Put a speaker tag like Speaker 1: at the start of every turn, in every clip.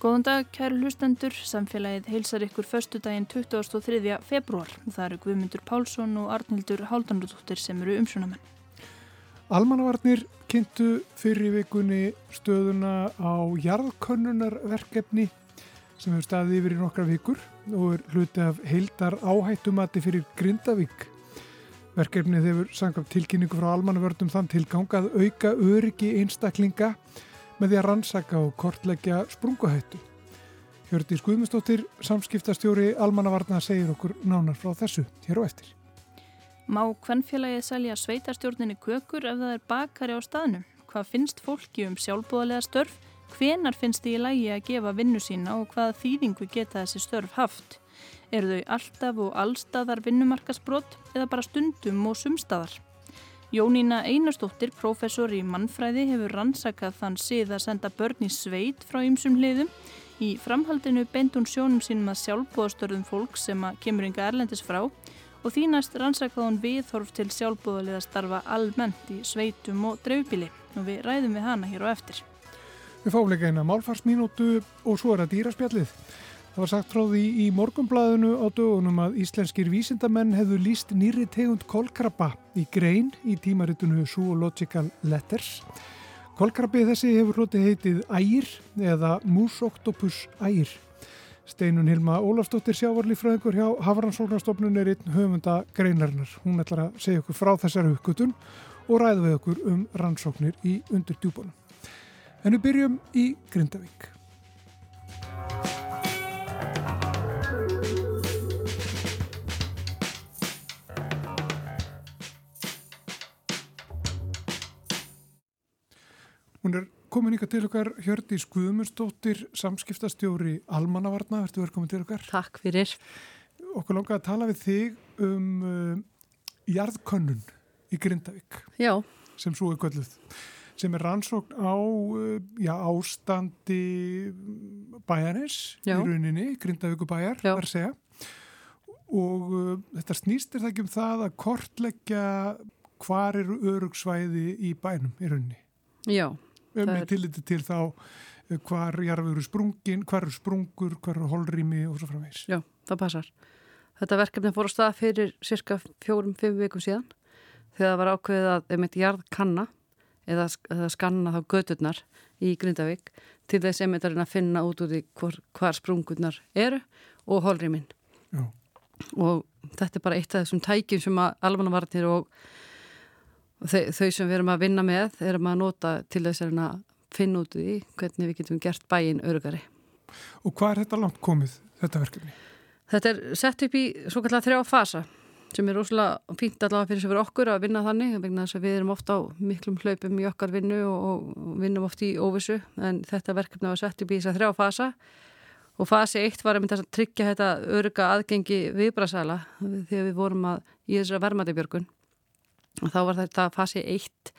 Speaker 1: Góðan dag, kæru hlustendur. Samfélagið heilsar ykkur förstu daginn 23. februar. Það eru Guðmundur Pálsson og Arnildur Háldanrúðúttir sem eru umsjónamenn.
Speaker 2: Almannavarnir kynntu fyrir vikunni stöðuna á jarðkönnunarverkefni sem hefur staðið yfir í nokkra vikur og er hluti af heildar áhættumati fyrir Grindavík. Verkefnið hefur sangað tilkynningu frá almannavörnum þann tilgang að auka öryggi einstaklinga með því að rannsaka og kortleggja sprunguhættu. Hjördi Skuðmustóttir, samskiptastjóri Almannavarna segir okkur nánar frá þessu hér og eftir.
Speaker 1: Má hvernfélagið selja sveitarstjórninni kökur ef það er bakari á staðnum? Hvað finnst fólki um sjálfbúðalega störf? Hvenar finnst því í lægi að gefa vinnu sína og hvaða þýðingu geta þessi störf haft? Eru þau alltaf og allstaðar vinnumarkasbrott eða bara stundum og sumstaðar? Jónína Einarstóttir, professor í mannfræði, hefur rannsakað þann sið að senda börn í sveit frá ymsum hliðum. Í framhaldinu beint hún sjónum sínum að sjálfbúðastörðum fólk sem að kemur ynga erlendis frá og þínast rannsakað hún viðhorf til sjálfbúðaliða starfa almennt í sveitum og dreifbíli og við ræðum við hana hér og eftir.
Speaker 2: Við fáum leika eina málfarsminútu og svo er það dýraspjallið. Það var sagt frá því í morgumblaðinu á dögunum að íslenskir vísindamenn hefðu líst nýri tegund kolkrabba í grein í tímaritunu Zoological Letters. Kolkrabbi þessi hefur hlutið heitið ægir eða Musoctopus ægir. Steinun Hilma Ólafsdóttir sjávarlífræðingur hjá Hafrannsóknarstofnun er einn höfunda greinarinnar. Hún ætlar að segja okkur frá þessari hugkutun og ræða við okkur um rannsóknir í undir djúbunum. En við byrjum í Grindavík. Hún er komin ykkar til okkar Hjördi Skuðumursdóttir, samskiptastjóri Almannavarna, verður velkomin til okkar.
Speaker 3: Takk fyrir.
Speaker 2: Okkur langar að tala við þig um uh, jarðkönnun í Grindavík.
Speaker 3: Já.
Speaker 2: Sem svo er gölluð. Sem er rannsókn á uh, já, ástandi bæjarins í rauninni, Grindavíku bæjar, verður segja. Og uh, þetta snýstir það ekki um það að kortleggja hvar eru örugsvæði í bænum í rauninni.
Speaker 3: Já
Speaker 2: er... tilliti til þá eh, hvar jarfur sprungin, hvar sprungur, hvar holrými og svo framvegs.
Speaker 3: Já, það passar. Þetta verkefni fór á stað fyrir cirka fjórum-fimm vikum síðan þegar það var ákveðið að eitt jarð kanna eða, eða skanna þá gödurnar í Grindavík til þess einmitt að finna út úr því hvar, hvar sprungurnar eru og holrýminn. Og þetta er bara eitt af þessum tækjum sem að almannavartir og þau, þau sem við erum að vinna með erum að nota til þess að finna út í hvernig við getum gert bæin örugari.
Speaker 2: Og hvað er þetta langt komið, þetta verkefni?
Speaker 3: Þetta er sett upp í svo kallar þrjá fasa sem er óslulega fínt allavega fyrir sem fyrir okkur að vinna þannig vegna þess að við erum ofta á miklum hlaupum í okkar vinnu og vinnum oft í óvissu en þetta verkefni var sett upp í þess að þrjá fasa og fasi eitt var að mynda að tryggja þetta öruga aðgengi viðbrasæla þegar við vorum að í þessara vermaðibjörgun og þá var þetta fasi 1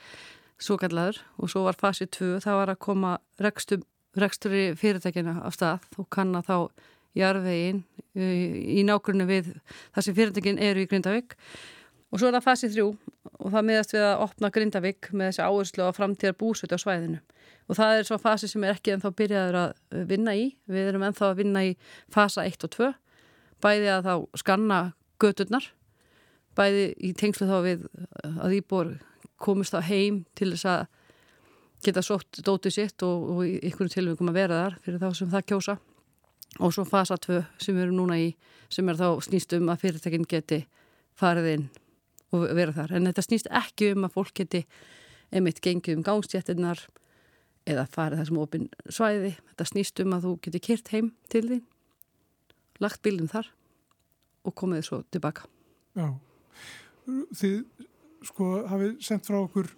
Speaker 3: svo kallaður og svo var fasi 2 það var að koma rekstur, rekstur í fyrirtækina á stað og kanna þá jarðvegin í nákvæmlega við það sem fyrirtækin eru í Grindavík. Og svo er það fasi 3 og það miðast við að opna Grindavík með þessi áherslu á framtíðar búsut á svæðinu. Og það er svo fasi sem er ekki ennþá byrjaður að vinna í. Við erum ennþá að vinna í fasa 1 og 2 bæði að þá skanna göturnar bæði í tengslu þá við að Íbor komist á heim til þess að geta sótt dótið sitt og, og í ykkur tilvægum að vera þar fyrir þá sem það kjósa. Og svo fasa 2 sem við erum núna í sem er þá snýst um að fyrirtekin geti farið inn og vera þar. En þetta snýst ekki um að fólk geti einmitt gengið um gangstjættinnar eða farið þessum opinn svæði. Þetta snýst um að þú geti kyrt heim til því lagt bílinn þar og komið svo tilbaka.
Speaker 2: Já þið sko hafið sendt frá okkur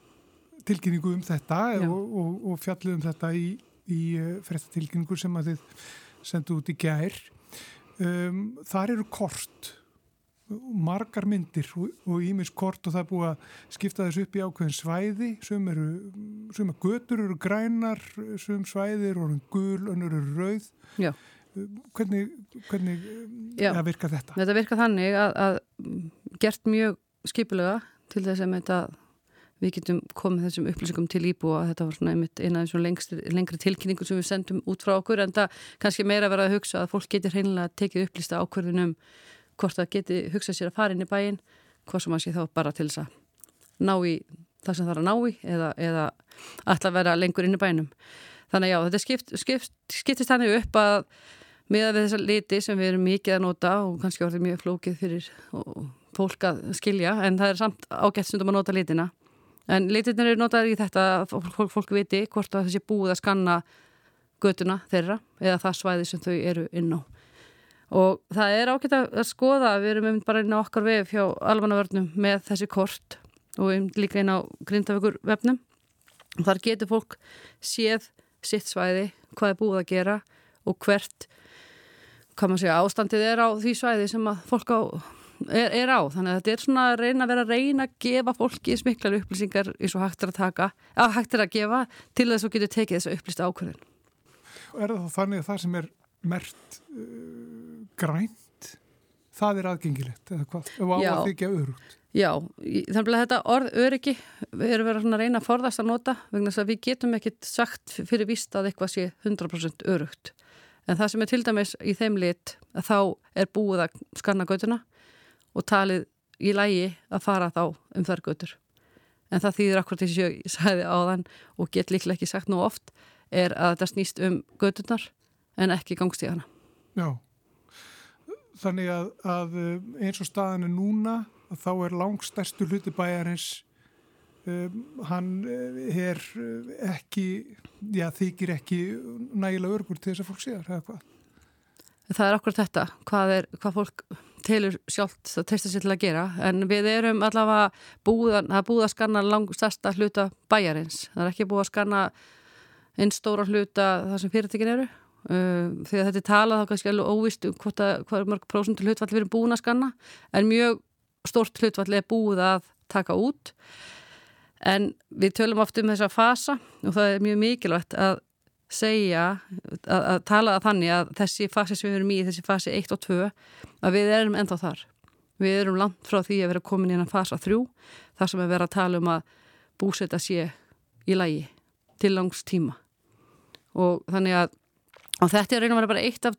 Speaker 2: tilkynningu um þetta og, og, og fjallið um þetta í, í uh, frettatilkynningu sem að þið sendu út í gær um, þar eru kort margar myndir og ímis kort og það er búið að skipta þessu upp í ákveðin svæði sem eru, sem að götur eru grænar, sem svæði eru gul, önnur eru rauð
Speaker 3: Já.
Speaker 2: hvernig, hvernig
Speaker 3: Já.
Speaker 2: að virka þetta?
Speaker 3: Þetta virka þannig að, að gert mjög skipulega til þess að við getum komið þessum upplýsingum til íbúa. Þetta var svona einmitt eina af þessum lengri, lengri tilkynningu sem við sendum út frá okkur en það kannski meira verið að hugsa að fólk getur hreinlega tekið upplýsta ákverðunum hvort það geti hugsað sér að fara inn í bæin hvort sem að sé þá bara til þess að ná í það sem það er að ná í eða, eða alltaf vera lengur inn í bænum þannig já, þetta skipt, skipt, skiptist þannig upp að með að við þessa liti sem við erum mikið að nota og kannski orðið mjög flókið fyrir fólk að skilja en það er samt ágætt stundum að nota litina. En litinir eru notaður í þetta fólk, fólk viti hvort að þessi búið að skanna götuna þeirra eða það svæði sem þau eru inn á. Og það er ágætt að skoða við erum bara inn á okkar vef hjá almanavörnum með þessi kort og líka inn á grindafökur vefnum þar getur fólk séð sitt svæði, hvað er búið að gera og hvert hvað maður segja, ástandið er á því svæði sem að fólk á, er, er á. Þannig að þetta er svona að reyna að vera að reyna að gefa fólki smiklar upplýsingar eins og hægt er að taka, að hægt er að gefa til þess að getur tekið þess að upplýsta ákvörðin
Speaker 2: Er það þannig að það sem er mert uh, grænt það er aðgengilegt eða hvað, ef á að þykja öðrugt
Speaker 3: Já, þannig að þetta orð öryggi við erum verið að reyna að forðast að nota vegna þess að við getum ekkit sagt fyrir víst að eitthvað sé 100% örugt. En það sem er til dæmis í þeim lit þá er búið að skanna götuna og talið í lægi að fara þá um þar götur en það þýðir akkurat þess að ég sagði á þann og get líklega ekki sagt nú oft er að þetta snýst um götunar en ekki gangstíðana.
Speaker 2: Já, þannig að, að eins og staðan er núna þá er langstærstu hluti bæjarins um, hann eh, er eh, ekki, já þykir ekki nægilega örgur til þess að fólk séðar, eða hvað?
Speaker 3: Það er okkur þetta, hvað, er, hvað fólk telur sjálft að testa sér til að gera en við erum allavega búið að, búið að skanna langstærsta hluta bæjarins, það er ekki búið að skanna einn stóra hluta það sem fyrirtekin eru. Uh, þegar þetta er talað þá kannski alveg óvist um hvað er mörg prósundur hlutfall við erum búin að skanna en mjög stort hlutfall er búið að taka út. En við tölum oft um þessa fasa og það er mjög mikilvægt að segja, að, að tala að þannig að þessi fasi sem við erum í, þessi fasi 1 og 2, að við erum ennþá þar. Við erum langt frá því að vera komin í hann fasa 3, þar sem við verðum að tala um að búsetta sé í lagi til langs tíma. Og þannig að og þetta er reynum að vera bara eitt af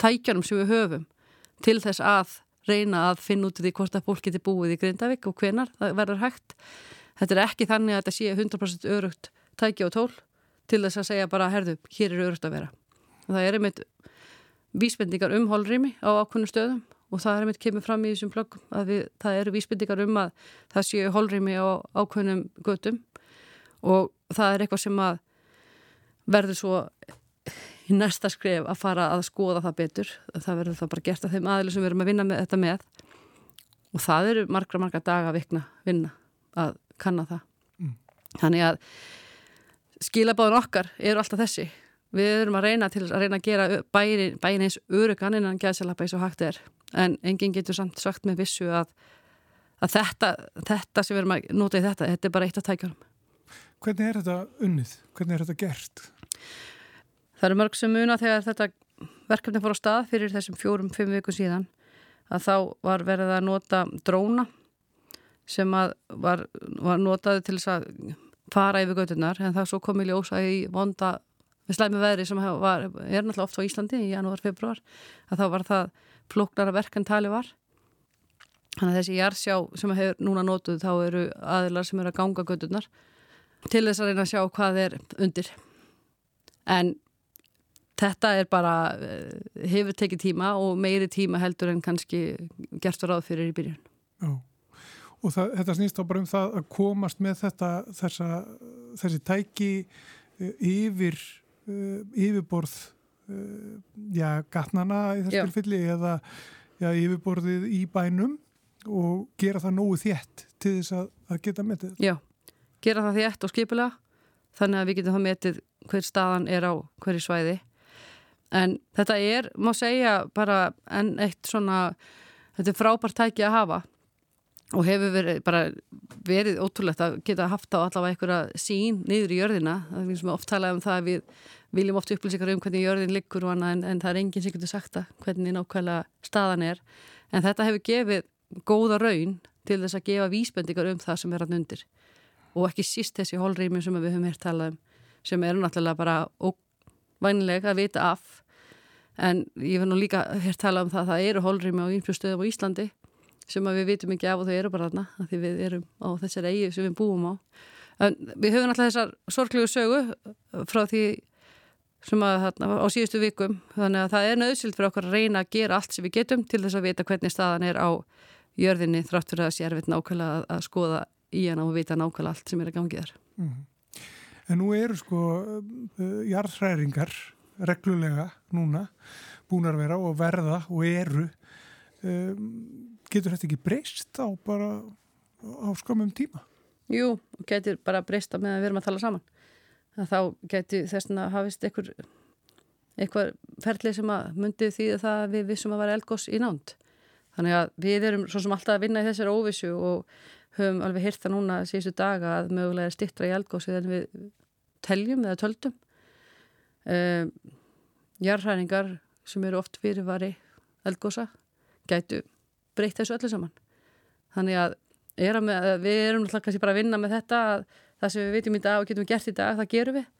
Speaker 3: tækjanum sem við höfum til þess að reyna að finna út í því hvort að fólk geti búið í Grindavík og hvenar það verður hægt. Þetta er ekki þannig að þetta sé 100% örugt tæki og tól til þess að segja bara, herðu, hér er örugt að vera. Og það er einmitt vísbendingar um holrými á ákveðnum stöðum og það er einmitt kemur fram í þessum plöggum að við, það eru vísbendingar um að það séu holrými á ákveðnum götum og það er eitthvað sem að verður svo í næsta skref að fara að skoða það betur það verður það bara gert af þeim aðlið sem við erum að vinna með þetta með og það eru margra margra daga að vikna vinna að kanna það mm. þannig að skilabáðun okkar eru alltaf þessi við erum að reyna til að reyna að gera bærin, bærin eins örugan innan gæðsalapa eins og hægt er en enginn getur samt sagt með vissu að, að þetta, þetta sem við erum að nota í þetta, þetta er bara eitt af tækjum
Speaker 2: Hvernig er þetta unnið? Hvernig er þetta gert?
Speaker 3: Það eru mörg sem muna þegar þetta verkefni fór á stað fyrir þessum fjórum-fimm viku síðan að þá var verið að nota dróna sem var, var notaði til þess að fara yfir götunar en það svo kom í ljósa í vonda við slæmi veðri sem var, er náttúrulega oft á Íslandi í janúar, februar að þá var það floknara verk en tali var. Þannig að þessi jársjá sem hefur núna notuð þá eru aðilar sem eru að ganga götunar til þess að reyna að sjá hvað er undir. En þetta er bara eh, hefur tekið tíma og meiri tíma heldur en kannski gert var áður fyrir í byrjun. Já,
Speaker 2: og það, þetta snýst á bara um það að komast með þetta þessa, þessi tæki eh, yfir uh, yfirborð uh, já, gatnana í þess tilfelli eða já, yfirborðið í bænum og gera það nógu þétt til þess að, að geta metið
Speaker 3: Já, gera það þétt og skipulega þannig að við getum það metið hver staðan er á hverju svæði. En þetta er, má segja bara enn eitt svona þetta er frábært tæki að hafa og hefur verið, bara verið ótrúlegt að geta haft á allavega einhverja sín niður í jörðina, það eins og oft talað um það að við viljum oft upplýsa um hvernig jörðin liggur og annað en, en það er enginn sem getur sagt að hvernig nákvæmlega staðan er. En þetta hefur gefið góða raun til þess að gefa vísbendingar um það sem er hann undir. Og ekki síst þessi hólrými sem við höfum hér talað um sem eru náttúrulega bara óvænlega að vita af. En ég vil nú líka hér tala um það að það eru hólrými á einhverju stöðum á Íslandi sem við vitum ekki af og þau eru bara þarna því við erum á þessari eigi sem við búum á. En við höfum alltaf þessar sorglegu sögu frá því sem að þarna á síðustu vikum. Þannig að það er nöðsild fyrir okkur að reyna að gera allt sem við getum til þess að vita hvernig staðan er á jörðinni þrátt fyrir að sér við nákvæmlega að, að skoða í hana og vita nákvæmlega allt sem er að gangi þar. Mm.
Speaker 2: En nú eru sko uh, jarðhræringar reglulega núna búin að vera og verða og eru um, getur þetta ekki breyst á bara á skamum tíma?
Speaker 3: Jú, getur bara breyst að með að við erum að tala saman. Þá geti þessna hafist einhver eitthvað ferlið sem að myndi því að það við vissum að vera eldgós í nánd. Þannig að við erum svo sem alltaf að vinna í þessari óvissu og höfum alveg hýrta núna síðustu daga að mögulega er stittra í eldgósi en við teljum eða töldum. Um, jarðhæningar sem eru oft fyrirvari eldgósa gætu breytt þessu öllu saman. Þannig að, er með, við erum alltaf kannski bara að vinna með þetta að það sem við vitum í dag og getum gert í dag, það gerum við.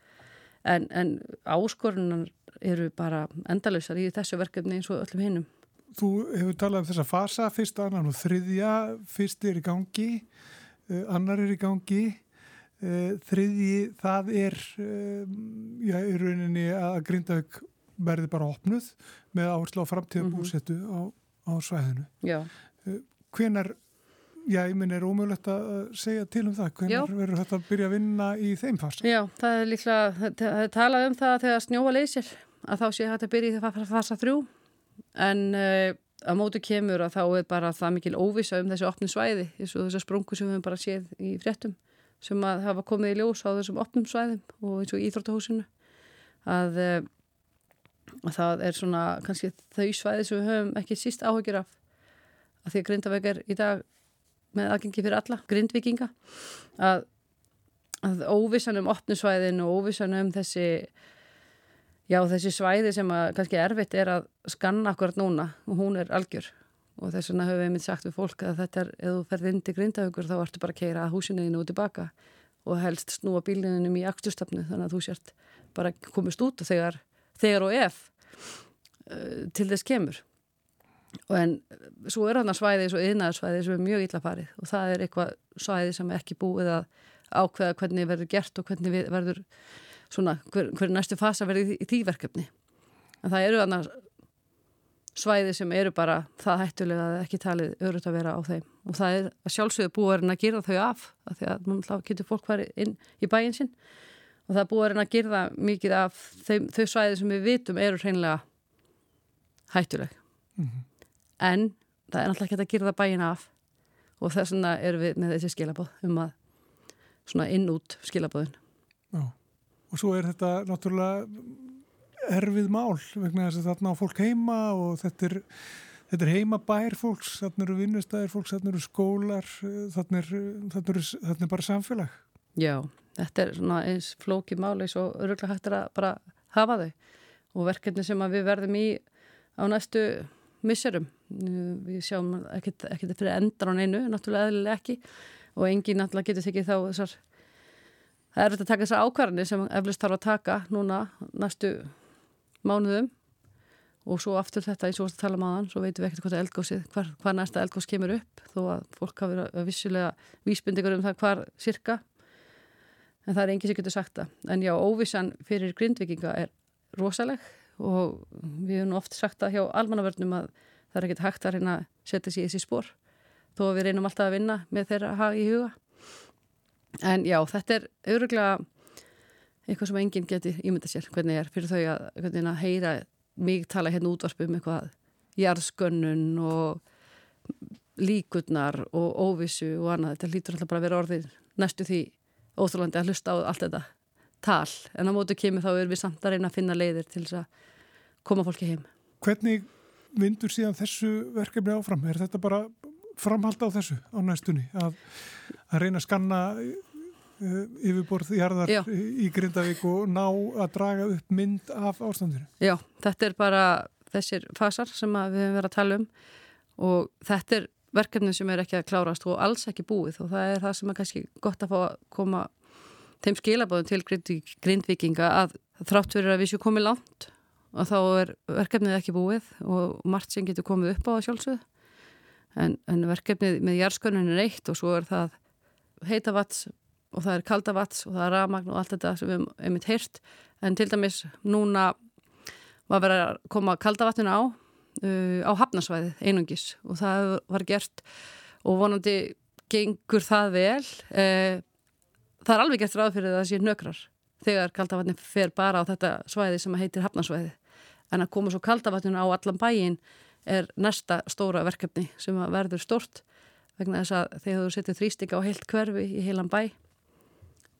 Speaker 3: En, en áskorunar eru bara endalösar í þessu verkefni eins og öllum hinnum
Speaker 2: Þú hefur talað um þessa fasa, fyrst annan og þriðja, fyrst er í gangi uh, annar er í gangi. Uh, þriðji það er uh, já, í rauninni að Grindavík verði bara opnuð með áherslu á framtíða búsettu mm -hmm. á, á svæðinu.
Speaker 3: Já.
Speaker 2: Hvenar Já, ég minn er ómögulegt að segja til um það. Hvernig verður þetta að byrja að vinna í þeim fasa?
Speaker 3: Já, það er líklega, það er talað um það þegar snjóa leysir að þá sé hægt að byrja í það fasa þrjú. En að mótu kemur að þá er bara það mikil óvisa um þessu opnum svæði eins og þessar sprungu sem við bara séð í fréttum sem að hafa komið í ljós á þessum opnum svæðum og eins og íþróttahúsinu. Að, að það er svona kannski þau svæði sem við höfum ekki síst áhugir af. Að því að Grindavæk er í dag með aðgengi fyrir alla, grindvikinga að, að óvissan um opnusvæðin og óvissan um þessi já þessi svæði sem að kannski erfitt er að skanna akkurat núna og hún er algjör. Og þess vegna höfum við mitt sagt við fólk að þetta er, ef þú ferð inn til grindahaugur þá ertu bara að keira húsinuðinu og tilbaka og helst snúa bílininum í axturstafnu þannig að þú sért bara komist út og þegar, þegar og ef uh, til þess kemur. En svo er hann að svæði svo yðnaðarsvæði sem er mjög illa farið. Og það er eitthvað svæði sem er ekki búið að ákveða hvernig verður gert og hvernig verður svona, hver, hver næstu fasa verður í, í því verkefni. En það eru annars svæði sem eru bara það hættulega að ekki talið öðrut að vera á þeim. Og það er að sjálfsögðu búið að gera þau af af því að mann getur fólk farið inn í bæin sinn og það búið að gera mikið af þau, þau svæði sem við vitum eru hreinlega hættuleg. Mm -hmm en það er náttúrulega ekki að gera það bæina af. Og þess vegna erum við með þessi skilabóð um að svona inn út skilabóðin
Speaker 2: Já, og svo er þetta náttúrulega erfið mál vegna þess að þarna á fólk heima og þetta er, þetta er heima bær fólks, þarna eru vinnustæðir fólks þarna eru skólar þarna er, þarna er, þarna er bara samfélag.
Speaker 3: Já, þetta er svona eins flóki máli svo öruglega hægt er að bara hafa þau. Og verkefni sem við verðum í á næstu misserum. Við sjáum ekkert þetta fyrir endan á neinu, náttúrulega eðlilega ekki. Og engin náttúrulega getur tekið þá þessar það er verið að taka þessar ákvarðinni sem eflust þarf að taka núna næstu mánuðum. Og svo aftur þetta eins og að tala maðan um svo veitum við ekkert hvað eldgósið, hvar næsta eldgós kemur upp þó að fólk hafi verið vissilega vísbyndigur um það hvar cirka en það er enginn sem getur sagt það. En já, óvissan fyrir grindvikinga er rosaleg og við hefum oft sagt það hjá almannavörnum að það er ekkert hægt að reyna að setja sér í þessi spór þó við reynum alltaf að vinna með þeirra hafa í huga. En já, þetta er öruglega eitthvað sem enginn geti ímynda sér hvernig er fyrir þau að, að heyra mig tala hérna útvarp um eitthvað jarðskönnun og líkurnar og óvissu og annað, þetta lítur alltaf bara að vera orðið næstu því óþálandi að hlusta á allt þetta tal en á mótu kemur þá er við samt að reyna að finna leiðir til þess að koma fólki heim
Speaker 2: Hvernig vindur síðan þessu verkefni áfram? Er þetta bara framhald á þessu á næstunni að, að reyna að skanna uh, yfirborð jarðar Já. í Grindavík og ná að draga upp mynd af ástandinu?
Speaker 3: Já, þetta er bara þessir fasar sem við hefum verið að tala um og þetta er verkefni sem er ekki að klárast og alls ekki búið og það er það sem er kannski gott að fá að koma þeim skilabóðum til grindvikinga að þrátt fyrir að við séum komið langt og þá er verkefnið ekki búið og margt sem getur komið upp á að sjálfsögðu. En, en verkefnið með jærskönnun er eitt og svo er það heita vats og það er kalda vats og það er ramagn og allt þetta sem við hefum heyrt. En til dæmis núna var verið að koma kalda vatninu á á hafnasvæðið einungis og það var gert og vonandi gengur það vel. Uh, það er alveg gert ráð fyrir það að sé nökrar þegar kalda vatni fer bara á þetta svæði sem heitir hafnasvæðið en að koma svo kalda vatninu á allan bæin er næsta stóra verkefni sem verður stort vegna þess að þegar þú setur þrýstinga á heilt hverfi í heilan bæ.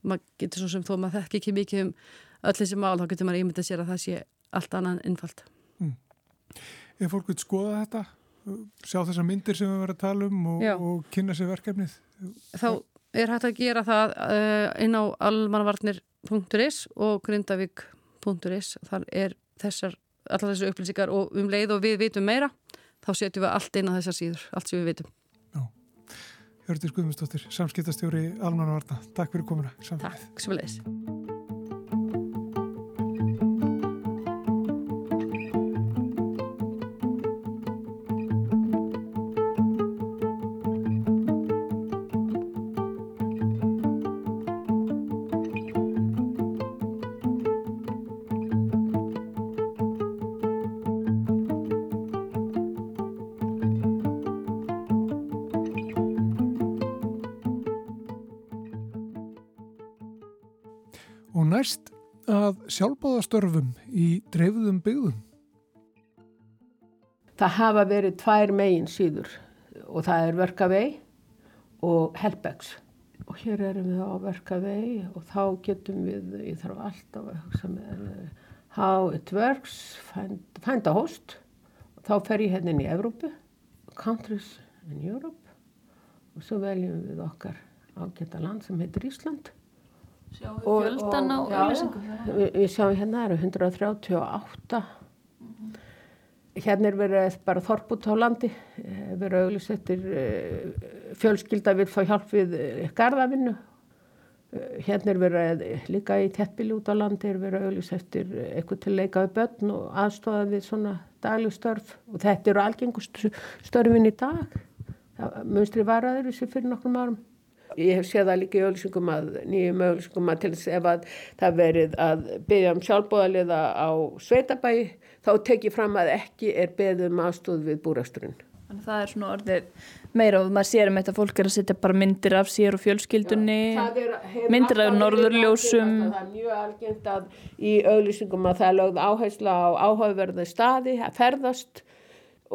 Speaker 3: Maður getur svo sem þó maður þekk ekki mikið um öll þessi mál, þá getur maður ímyndið sér að það sé allt annan innfald.
Speaker 2: Ef fólk vil skoða þetta sjá þessar myndir sem við verðum að tala um og, og kynna sér verkefnið.
Speaker 3: Þá er hægt að gera það uh, inn á almanvarnir.is og grindavík.is þar er þessar allar þessu upplýsingar og um leið og við vitum meira þá setjum við allt inn á þessar síður allt sem við vitum. Já.
Speaker 2: Hörður Guðmundsdóttir, samskiptastjóri Almanna Varna, takk fyrir komuna.
Speaker 3: Takk, sem að leiðis
Speaker 2: sjálfbáðastörfum í dreifðum byggðum?
Speaker 4: Það hafa verið tvær megin síður og það er verkavei og helpegs. Og hér erum við á verkavei og þá getum við, ég þarf alltaf að hugsa með how it works, find, find a host. Og þá fer ég hérna inn í Evrópu, countries in Europe og svo veljum við okkar ágæta land sem heitir Ísland
Speaker 1: Sjáum við fjöldan á auðlýsingum?
Speaker 4: Við, við sjáum hérna, eru 138. Mm -hmm. Hérna er verið bara þorput á landi, eh, verið auðlýst eftir eh, fjölskylda vil fá hjálp við eh, gardavinnu. Hérna er verið líka í tettbíli út á landi, er verið auðlýst eftir eitthvað til leikaði börn og aðstofað við svona daglegstörf og þetta eru algengust störfin í dag. Munstri varaður þessi fyrir nokkrum árum. Ég hef séð það líka í auðvilsingum að nýjum auðvilsingum að til þess ef að það verið að byggja um sjálfbóðaliða á sveitabæi þá tekið fram að ekki er beðum aðstóð við búrasturinn.
Speaker 1: Þannig að það er svona orðið meira og maður sér um þetta fólk er að setja bara myndir af sér og fjölskyldunni, er, myndir af norðurljósum.
Speaker 4: Það er mjög algengt að í auðvilsingum að það er lögð áhersla á áhugaverði staði að ferðast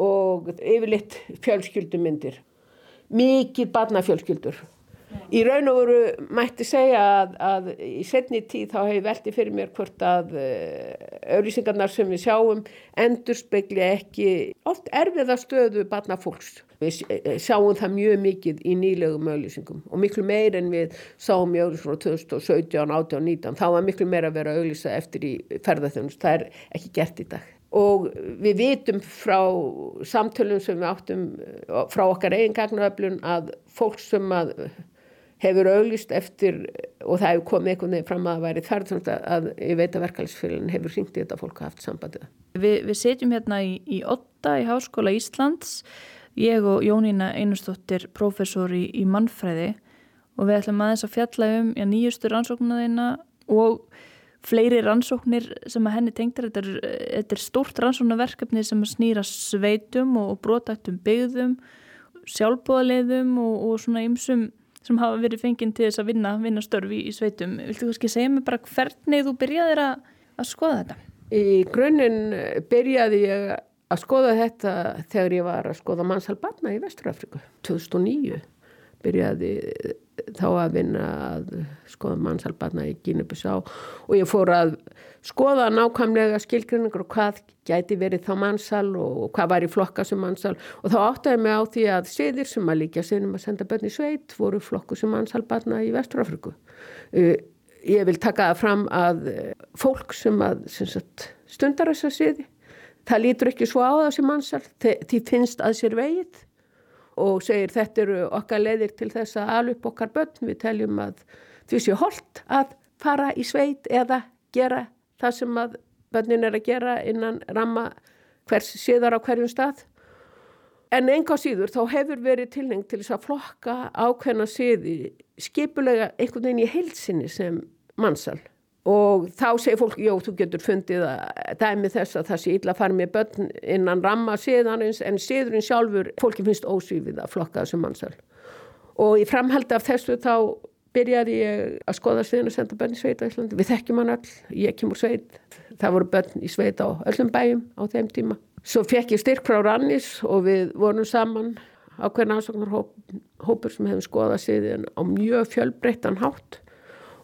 Speaker 4: og yfirleitt fjölskyldumyndir. Mikið barnafjölskyldur Í raun og veru mætti segja að, að í setni tíð þá hefur veltið fyrir mér hvort að uh, auðlýsingarnar sem við sjáum endur spekli ekki oft erfiða stöðu barna fólks. Við eh, sjáum það mjög mikið í nýlegum auðlýsingum og miklu meir en við sáum í auðlýsingum frá 2017, 18, 19. Þá var miklu meir að vera auðlýsa eftir í ferðarþjónust. Það er ekki gert í dag. Og við vitum frá samtölum sem við áttum eh, frá okkar eigin gagnöflun að fólk sem að hefur auglist eftir og það hefur komið einhvern veginn fram að það væri þar að ég veit að verkefælisfélagin hefur ringt í þetta fólk að haft sambandið.
Speaker 1: Vi, við setjum hérna í, í Otta í Háskóla Íslands ég og Jónína Einustóttir professor í, í mannfræði og við ætlum aðeins að fjalla um já, nýjustu rannsóknuna og fleiri rannsóknir sem að henni tengtar þetta er, þetta er stórt rannsóknarverkefni sem snýra sveitum og, og brotaktum byggðum sjálfbóðaliðum og, og svona ymsum sem hafa verið fenginn til þess að vinna, vinna störfi í sveitum. Viltu kannski segja mig bara hvernig þú byrjaðir að, að skoða þetta?
Speaker 4: Í grunninn byrjaði ég að skoða þetta þegar ég var að skoða mannsalbarna í Vesturafriku 2009 byrjaði þá að vinna að skoða mannsalbarna í Gínubusá og ég fór að skoða nákvæmlega skilgrinningur og hvað gæti verið þá mannsal og hvað var í flokka sem mannsal og þá áttaði mig á því að siðir sem að líka sinnum að senda börn í sveit voru flokku sem mannsalbarna í Vesturafriku. Uh, ég vil taka það fram að fólk sem að sem sagt, stundar þessa siði það lítur ekki svo á sem mannsal því finnst að sér vegið og segir þetta eru okkar leiðir til þess að alup okkar börn. Við teljum að því séu holdt að fara í sveit eða gera það sem að börnin er að gera innan ramma hvers síðar á hverjum stað. En enga síður þá hefur verið tilneng til þess að flokka ákveðna síði skipulega einhvern veginn í heilsinni sem mannsal og þá segir fólk, jó, þú getur fundið að dæmi þess að það sé illa að fara með börn innan ramma síðanins en síðurinn sjálfur, fólki finnst ósýfið að flokka þessu mannsal og í framhaldi af þessu þá byrjaði ég að skoða síðan að senda börn í sveit á Íslandi, við þekkjum hann öll ég kemur sveit, það voru börn í sveit á öllum bæjum á þeim tíma. Svo fekk ég styrk frá Rannis og við vorum saman á hvernig aðsóknarhópur sem hefum skoðað síðan á mjög fjölbreyttan hátt.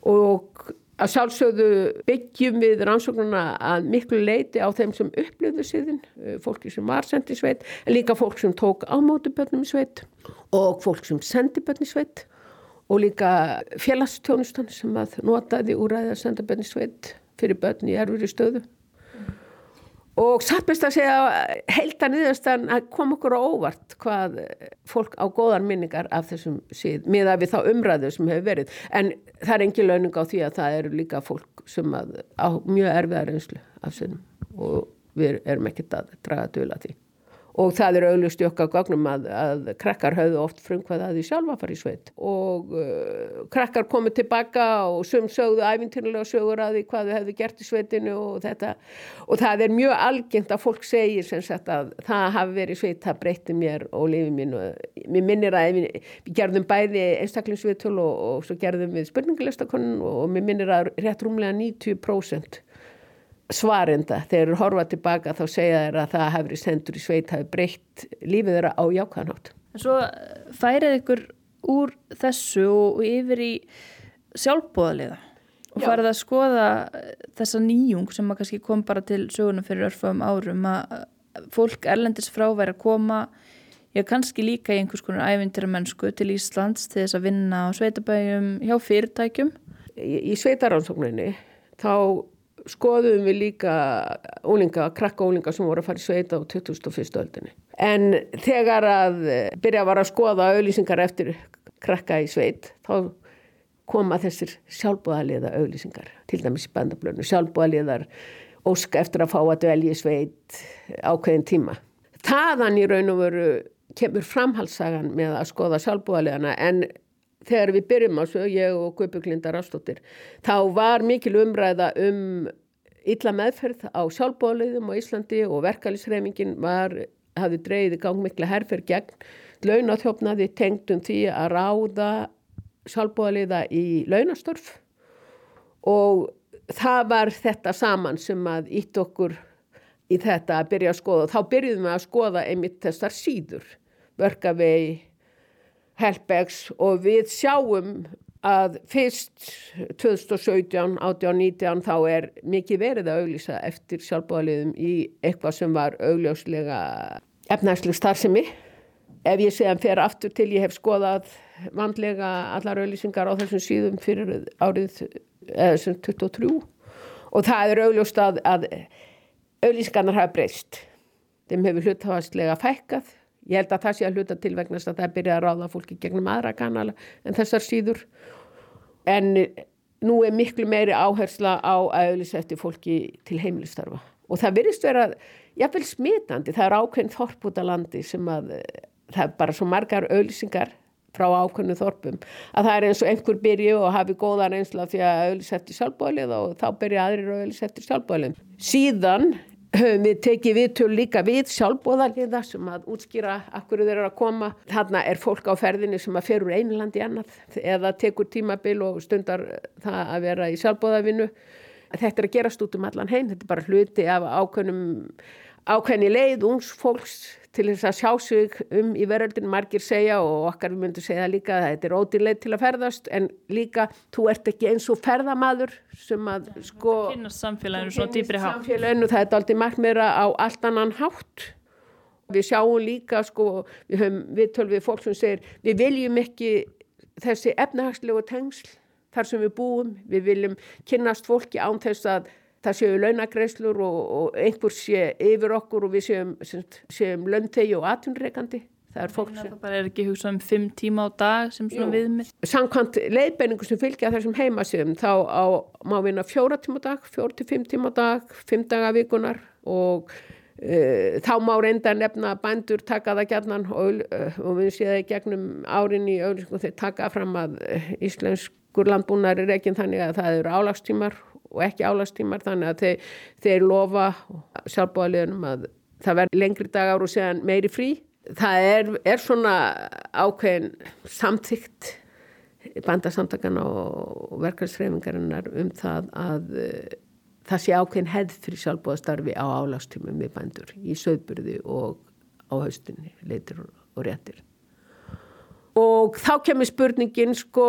Speaker 4: Og Að sjálfsögðu byggjum við rannsóknuna að miklu leiti á þeim sem upplöðu síðan, eh, fólki sem var sendið sveit, en líka fólk sem tók í sveit og fólk sem sendi börn í sveit og líka félagstjónustan sem að notaði úr að senda börn í sveit fyrir börn í erfuri stöðu og satt best að segja heilta niðurstan að koma okkur á óvart hvað fólk á góðan minningar af þessum síð, miða við þá umræðu sem hefur verið, en það er engi launing á því að það eru líka fólk sem að, á mjög erfiðar einslu af sínum og við erum ekkert að draga döla því og það er auðvist í okkar gagnum að, að krakkar höfðu oft frumkvæð að því sjálfa fara í sveit. Og uh, krakkar komið tilbaka og sum sögðu æfintýrlega sögur að því hvað þau hefðu gert í sveitinu og þetta. Og það er mjög algengt að fólk segir sem sagt að það hafi verið sveit, það breytti mér og lifið mín og mér minnir að við, við gerðum bæði einstaklingsviðtöl og, og svo gerðum við spurningulistakonun og mér minnir að rétt rúmlega 90% svarenda þegar þú horfa tilbaka þá segja þeir að það hefur sendur í sveit hafi breytt lífið þeirra á jákvæðanátt.
Speaker 1: En svo eh, færið ykkur úr þessu og yfir í sjálfbóðaliða og farið að skoða eh, þessa nýjung sem að kannski kom bara til söguna fyrir örfum árum að fólk erlendis frá væri að koma já kannski líka í einhvers konar ævintyra mennsku til Íslands til þess að vinna á sveitabæjum hjá fyrirtækjum.
Speaker 4: Í, í sveitaránsókninni þá skoðum við líka ólinga, krakka ólinga sem voru að fara í sveita á 2001. öldinni. En þegar að byrja að vara að skoða auðlýsingar eftir krakka í sveit, þá koma þessir sjálfbúðaliða auðlýsingar, til dæmis í bandablönu, sjálfbúðaliðar óska eftir að fá að dvelja í sveit ákveðin tíma. Þaðan í raun og veru kemur framhalsagan með að skoða sjálfbúðaliðana en þegar við byrjum á svo, ég og Guðbjörglinda Rastóttir, þá var mikil umræða um illa meðferð á sjálfbóliðum á Íslandi og verkalisreimingin var, hafði dreyðið gang mikla herfer gegn launathjófnaði tengdum því að ráða sjálfbóliða í launastörf og það var þetta saman sem að ítt okkur í þetta að byrja að skoða. Þá byrjuðum við að skoða einmitt þessar síður, verkavegi, Helbegs og við sjáum að fyrst 2017, 18, 19 þá er mikið verið að auglýsa eftir sjálfbóðaliðum í eitthvað sem var augljóslega efnæslu starfsemi. Ef ég segja fyrir aftur til ég hef skoðað vandlega allar auglýsingar á þessum síðum fyrir árið eða 23 og það er augljóst að, að auglýsingarnar hafa breyst. Þeim hefur hlutafastlega fækkað Ég held að það sé að hluta til vegna að það byrja að ráða fólki gegnum aðra kanala en þessar síður. En nú er miklu meiri áhersla á að auðvitað fólki til heimilistarfa. Og það virðist vera, jáfnveil smitandi, það er ákveðin þorp út af landi sem að, það er bara svo margar auðvisingar frá ákveðinu þorpum. Að það er eins og einhver byrju og hafi góða reynsla því að auðvitað er sjálfbólið og þá byrja aðrir auðvitað er sjálfbólið. Síðan höfum við tekið viðtöl líka við sjálfbóðarliða sem að útskýra akkur þeir eru að koma. Þarna er fólk á ferðinni sem að fer úr einu land í annað eða tekur tímabil og stundar það að vera í sjálfbóðarvinnu. Þetta er að gerast út um allan heim, þetta er bara hluti af ákveðnum ákveðni leið ungs fólks til þess að sjá sig um í veröldin margir segja og okkar við myndum segja líka að þetta er ódýrleið til að ferðast en líka þú ert ekki eins og ferðamadur sem að sko
Speaker 1: kynast samfélaginu svo dýbri hátt.
Speaker 4: samfélaginu það er aldrei margt meira á allt annan hátt. Við sjáum líka sko við höfum viðtölvið fólk sem segir við viljum ekki þessi efnahagslegu tengsl þar sem við búum. Við viljum kynast fólki án þess að það séu launagreislur og, og einhver sé yfir okkur og við séum, séum löntegi og atunreikandi. það er fólk
Speaker 1: sem... Það bara er ekki hugsað um fimm tíma á dag sem svona viðmið.
Speaker 4: Samkvæmt leiðbenningu sem fylgja þessum heimasíðum þá á, má vinna fjóra tíma á dag, fjór til fimm tíma á dag, fimm daga vikunar og uh, þá má reynda nefna bændur taka það gætnan og, uh, og við séum það í gegnum árin í auðvitað þeir taka fram að uh, íslenskur landbúnar er ekki þannig að það eru álagstímar og ekki álagstímar þannig að þeir, þeir lofa sjálfbóðaliðunum að það verður lengri dagar og séðan meiri frí. Það er, er svona ákveðin samþygt bandasamtakana og verkarsreifingarinnar um það að uh, það sé ákveðin hefð fyrir sjálfbóðastarfi á álagstímum við bændur í söðburði og á haustunni, leitir og réttir. Og þá kemur spurningin sko,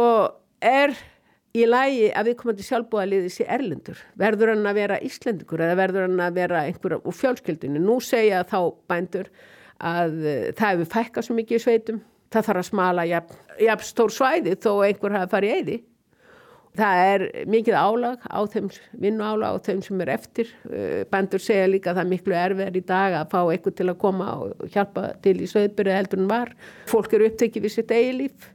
Speaker 4: er í lægi að við komum til sjálfbúðaliði sér erlendur. Verður hann að vera Íslendikur eða verður hann að vera einhverja úr fjölskyldinu? Nú segja þá bændur að uh, það hefur fækkað svo mikið í sveitum. Það þarf að smala jafn, jafn stór svæði þó einhver hafa farið í eyði. Það er mikið álag á þeim vinnu álag á þeim sem er eftir. Uh, bændur segja líka að það er miklu erfiðar í dag að fá einhver til að koma og hjálpa til í söðbyrju heldur en var. Fólk eru upptekið við sitt eigi líf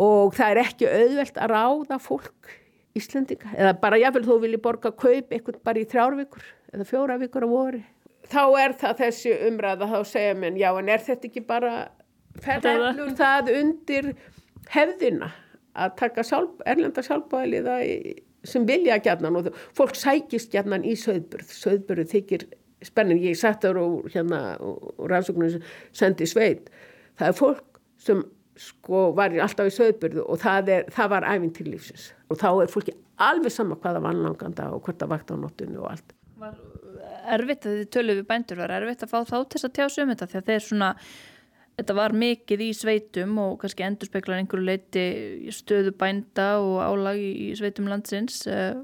Speaker 4: og það er ekki auðvelt að ráða fólk Íslandinga eða bara jáfnveil þú vilji borga kaup eitthvað bara í þrjárvíkur eða fjóravíkur á voru þá er það þessi umræða þá segja mér já en er þetta ekki bara ferðarlur það undir hefðina að taka sjálf, erlenda sjálfbæliða sem vilja gætnan og fólk sækist gætnan í söðburð söðburð þykir spennin ég sætt ára úr hérna úr rannsóknum sendi sveit. Það er fólk sem sko var alltaf í söðbyrðu og það, er, það var æfinn til lífsins. Og þá er fólki alveg sama hvaða vannlanganda og hvort að vakta á nóttunni og allt.
Speaker 1: Var erfitt að þið tölu við bændur, var erfitt að fá þá til að tjá sig um þetta? Því að þeir svona þetta var mikið í sveitum og kannski endur speklar einhverju leiti stöðu bænda og álag í sveitum landsins eh,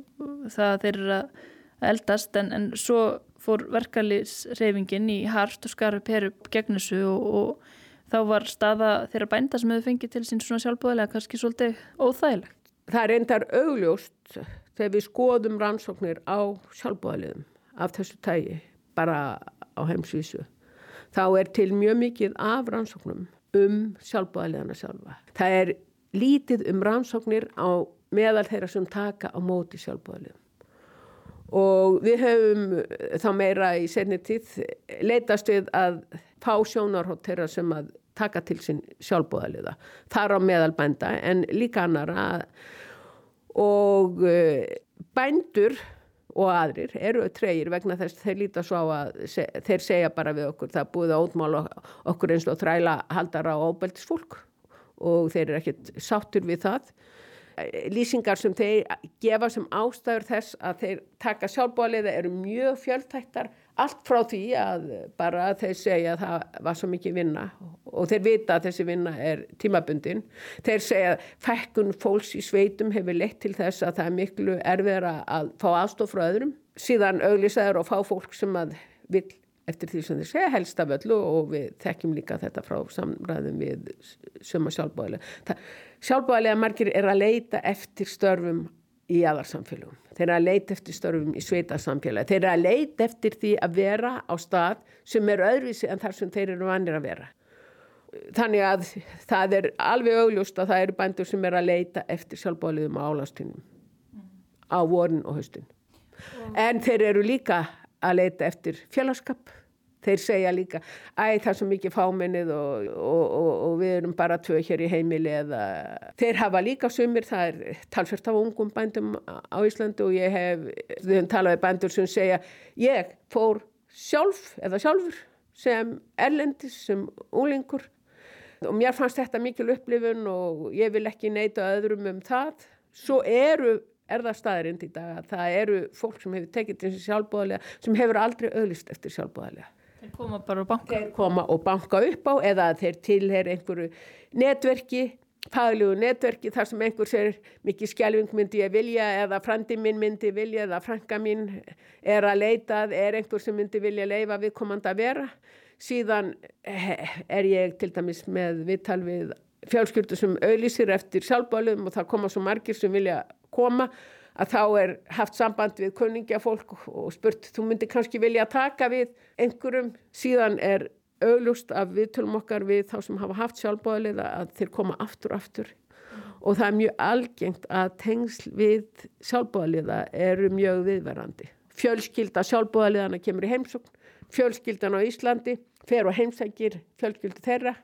Speaker 1: það þeir eru að eldast. En, en svo fór verkalisreifingin í hart og skarfi peru gegn þessu og, og þá var staða þeirra bænda sem hefur fengið til sín svona sjálfbúðilega kannski svolítið óþægilegt.
Speaker 4: Það er reyndar augljóst þegar við skoðum rannsóknir á sjálfbúðilegum af þessu tægi bara á heimsvísu. Þá er til mjög mikið af rannsóknum um sjálfbúðilegana sjálfa. Það er lítið um rannsóknir á meðal þeirra sem taka á móti sjálfbúðilegum. Og við höfum þá meira í senni tíð leitast við að fá sjónarhótt þeirra sem að taka til sín sjálfbóðaliða. Það er á meðalbænda en líka annara og uh, bændur og aðrir eru treyir vegna þess þeir líta svo á að þeir segja bara við okkur það búið að ótmála okkur eins og þræla haldara á óbeldisfólk og þeir eru ekkert sáttur við það lýsingar sem þeir gefa sem ástæður þess að þeir taka sjálfbóðaliða eru mjög fjöldtættar allt frá því að bara þeir segja að það var svo mikið vinna og þeir vita að þessi vinna er tímabundin. Þeir segja að fækkun fólks í sveitum hefur leitt til þess að það er miklu erfiðra að fá aðstof frá öðrum. Síðan auglisaður og fá fólk sem að vil eftir því sem þeir segja helst af öllu og við þekkjum líka þetta frá samræðum við suma sjálfbóðilega. Sjálfbóðilega margir er að leita eftir störfum í aðarsamfélagum. Þeir eru að leita eftir störfum í sveitasamfélagi. Þeir eru að leita eftir því að vera á stað sem er öðruvísi en þar sem þeir eru vanir að vera. Þannig að það er alveg augljóst að það eru bændur sem eru að leita eftir sjálfbóliðum á álastunum á vorin og haustin. En þeir eru líka að leita eftir félagskap þeir segja líka, æ það er svo mikið fáminnið og, og, og, og við erum bara tvö hér í heimili eða þeir hafa líka sumir, það er talsvert af ungum bændum á Íslandu og ég hef, við hefum talað við bændur sem segja, ég fór sjálf eða sjálfur sem erlendis, sem úlingur og mér fannst þetta mikil upplifun og ég vil ekki neyta öðrum um það, svo eru er það staðirind í dag að það eru fólk sem hefur tekið þessi sjálfbóðlega sem hefur aldrei auðlist eftir sjálfbóðlega
Speaker 1: Þeir koma bara og banka.
Speaker 4: Þeir koma og banka upp á eða þeir tilher einhverju netverki, faglugu netverki þar sem einhver sér mikið skjálfing myndi ég vilja eða frandi minn myndi vilja eða franka mín er að leitað, er einhver sem myndi vilja leifa viðkomandi að vera. Síðan er ég til dæmis með viðtal við fjálskjöldu sem auðlýsir eftir sjálfbálum og það koma svo margir sem vilja koma að þá er haft samband við kunningja fólk og spurt, þú myndir kannski vilja taka við einhverjum, síðan er auglust af viðtölum okkar við þá sem hafa haft sjálfbóðaliða að þeir koma aftur aftur. Og það er mjög algengt að tengsl við sjálfbóðaliða eru mjög viðverandi. Fjölskylda sjálfbóðaliðana kemur í heimsókn, fjölskyldan á Íslandi fer og heimsækir fjölskyldu þeirra.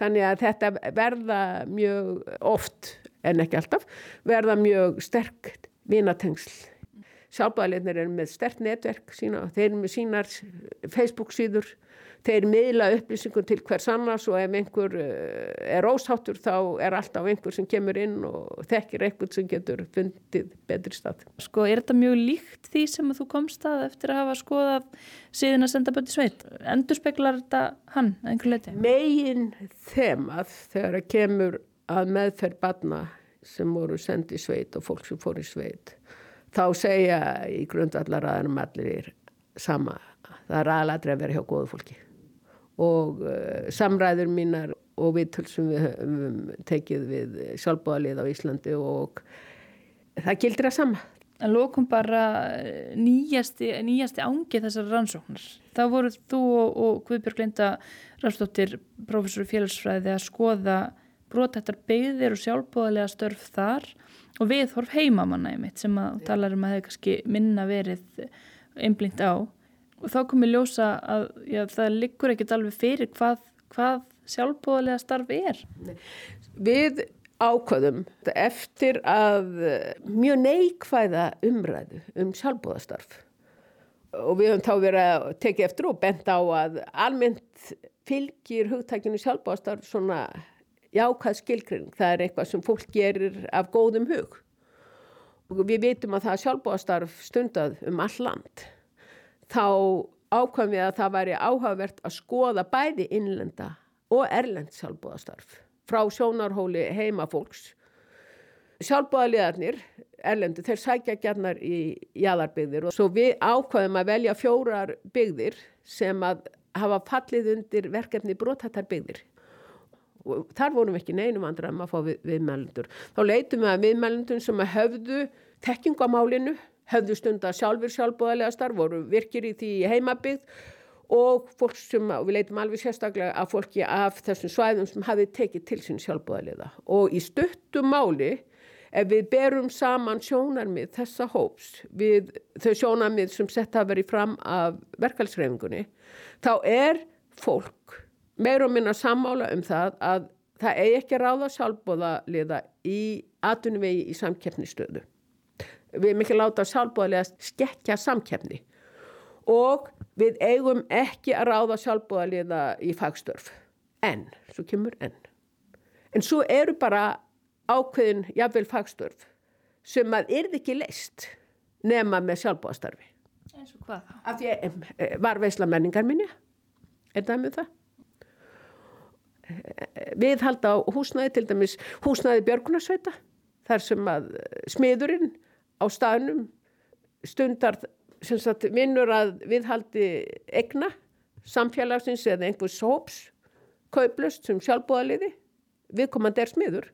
Speaker 4: Þannig að þetta verða mjög oft en ekki alltaf verða mjög sterk vinatengsl sjálfbæðarleirnir eru með stert netverk sína, þeir eru með sínar Facebook síður, þeir miðla upplýsingum til hvers annars og ef einhver eh, er ósáttur þá er alltaf einhver sem kemur inn og þekkir eitthvað sem getur fundið betri stað.
Speaker 1: Sko er þetta mjög líkt því sem þú komst að eftir að hafa skoðað síðan að senda böti sveit? Endur speklar þetta hann einhver leiti?
Speaker 4: Megin þemað þegar að kemur að meðferð badna sem voru sendið sveit og fólk sem fór í sveit. Þá segja í grundallar aðeins allir sama það er aðladri að vera hjá góðu fólki. Og uh, samræður mínar og viðtöl sem við höfum tekið við sjálfbóðalið á Íslandi og það gildir að sama.
Speaker 1: En lókum bara eh, nýjasti, nýjasti ángi þessar rannsóknar. Þá voru þú og, Guðbjörg Linda Rafstóttir, professor í félagsfræði, að skoða brotættar beigðir og sjálfbóðalega störf þar og viðhorf heimamanna einmitt sem að talar um að það hefur kannski minna verið einblínt á. Og þá komið ljósa að já, það liggur ekkert alveg fyrir hvað, hvað sjálfbóðalega starf er.
Speaker 4: Við ákvöðum eftir að mjög neikvæða umræðu um sjálfbóðastarf og við höfum þá verið að tekið eftir og bent á að almennt fylgir hugtækinu sjálfbóðastarf svona jákað skilgring, það er eitthvað sem fólk gerir af góðum hug. Og við vitum að það sjálfbóðastarf stundað um all land. Þá ákvæm við að það væri áhugavert að skoða bæði innlenda og erlend sjálfbóðastarf frá sjónarhóli heima fólks sjálfbóðaliðarnir erlendu, þeir sækja gætnar í jæðarbygðir og svo við ákvæðum að velja fjórar bygðir sem að hafa fallið undir verkefni brotatarbygðir og þar vorum við ekki neinum andra um að fá við, viðmælendur. Þá leitum við að viðmælendur sem höfðu tekkingamálinu, höfðu stund að sjálfur sjálfbúðalega starf, voru virkir í því heimabygð og fólk sem, og við leitum alveg sérstaklega að fólki af þessum svæðum sem hafi tekið til sín sjálfbúðalega og í stuttum máli ef við berum saman sjónarmið þessa hóps við þau sjónarmið sem sett að veri fram af verkalsreifingunni, þá er fólk meir og minna sammála um það að það eigi ekki ráða sjálfbóðaliða í atunvegi í samkeppnistöðu. Við erum ekki láta sjálfbóðaliða skekja samkeppni og við eigum ekki að ráða sjálfbóðaliða í fagstörf. En, svo kemur en. En svo eru bara ákveðin jafnvel fagstörf sem að yrði ekki leist nema með sjálfbóðastarfi.
Speaker 1: Eins og hvað?
Speaker 4: Af því að var veisla menningar minni, er það með það? Viðhalda á húsnæði til dæmis húsnæði Björgunarsveita þar sem að smiðurinn á staðnum stundar sagt, vinnur að viðhaldi egna samfélagsins eða einhvers hóps kauplust sem sjálfbúðaliði viðkomandi er smiður.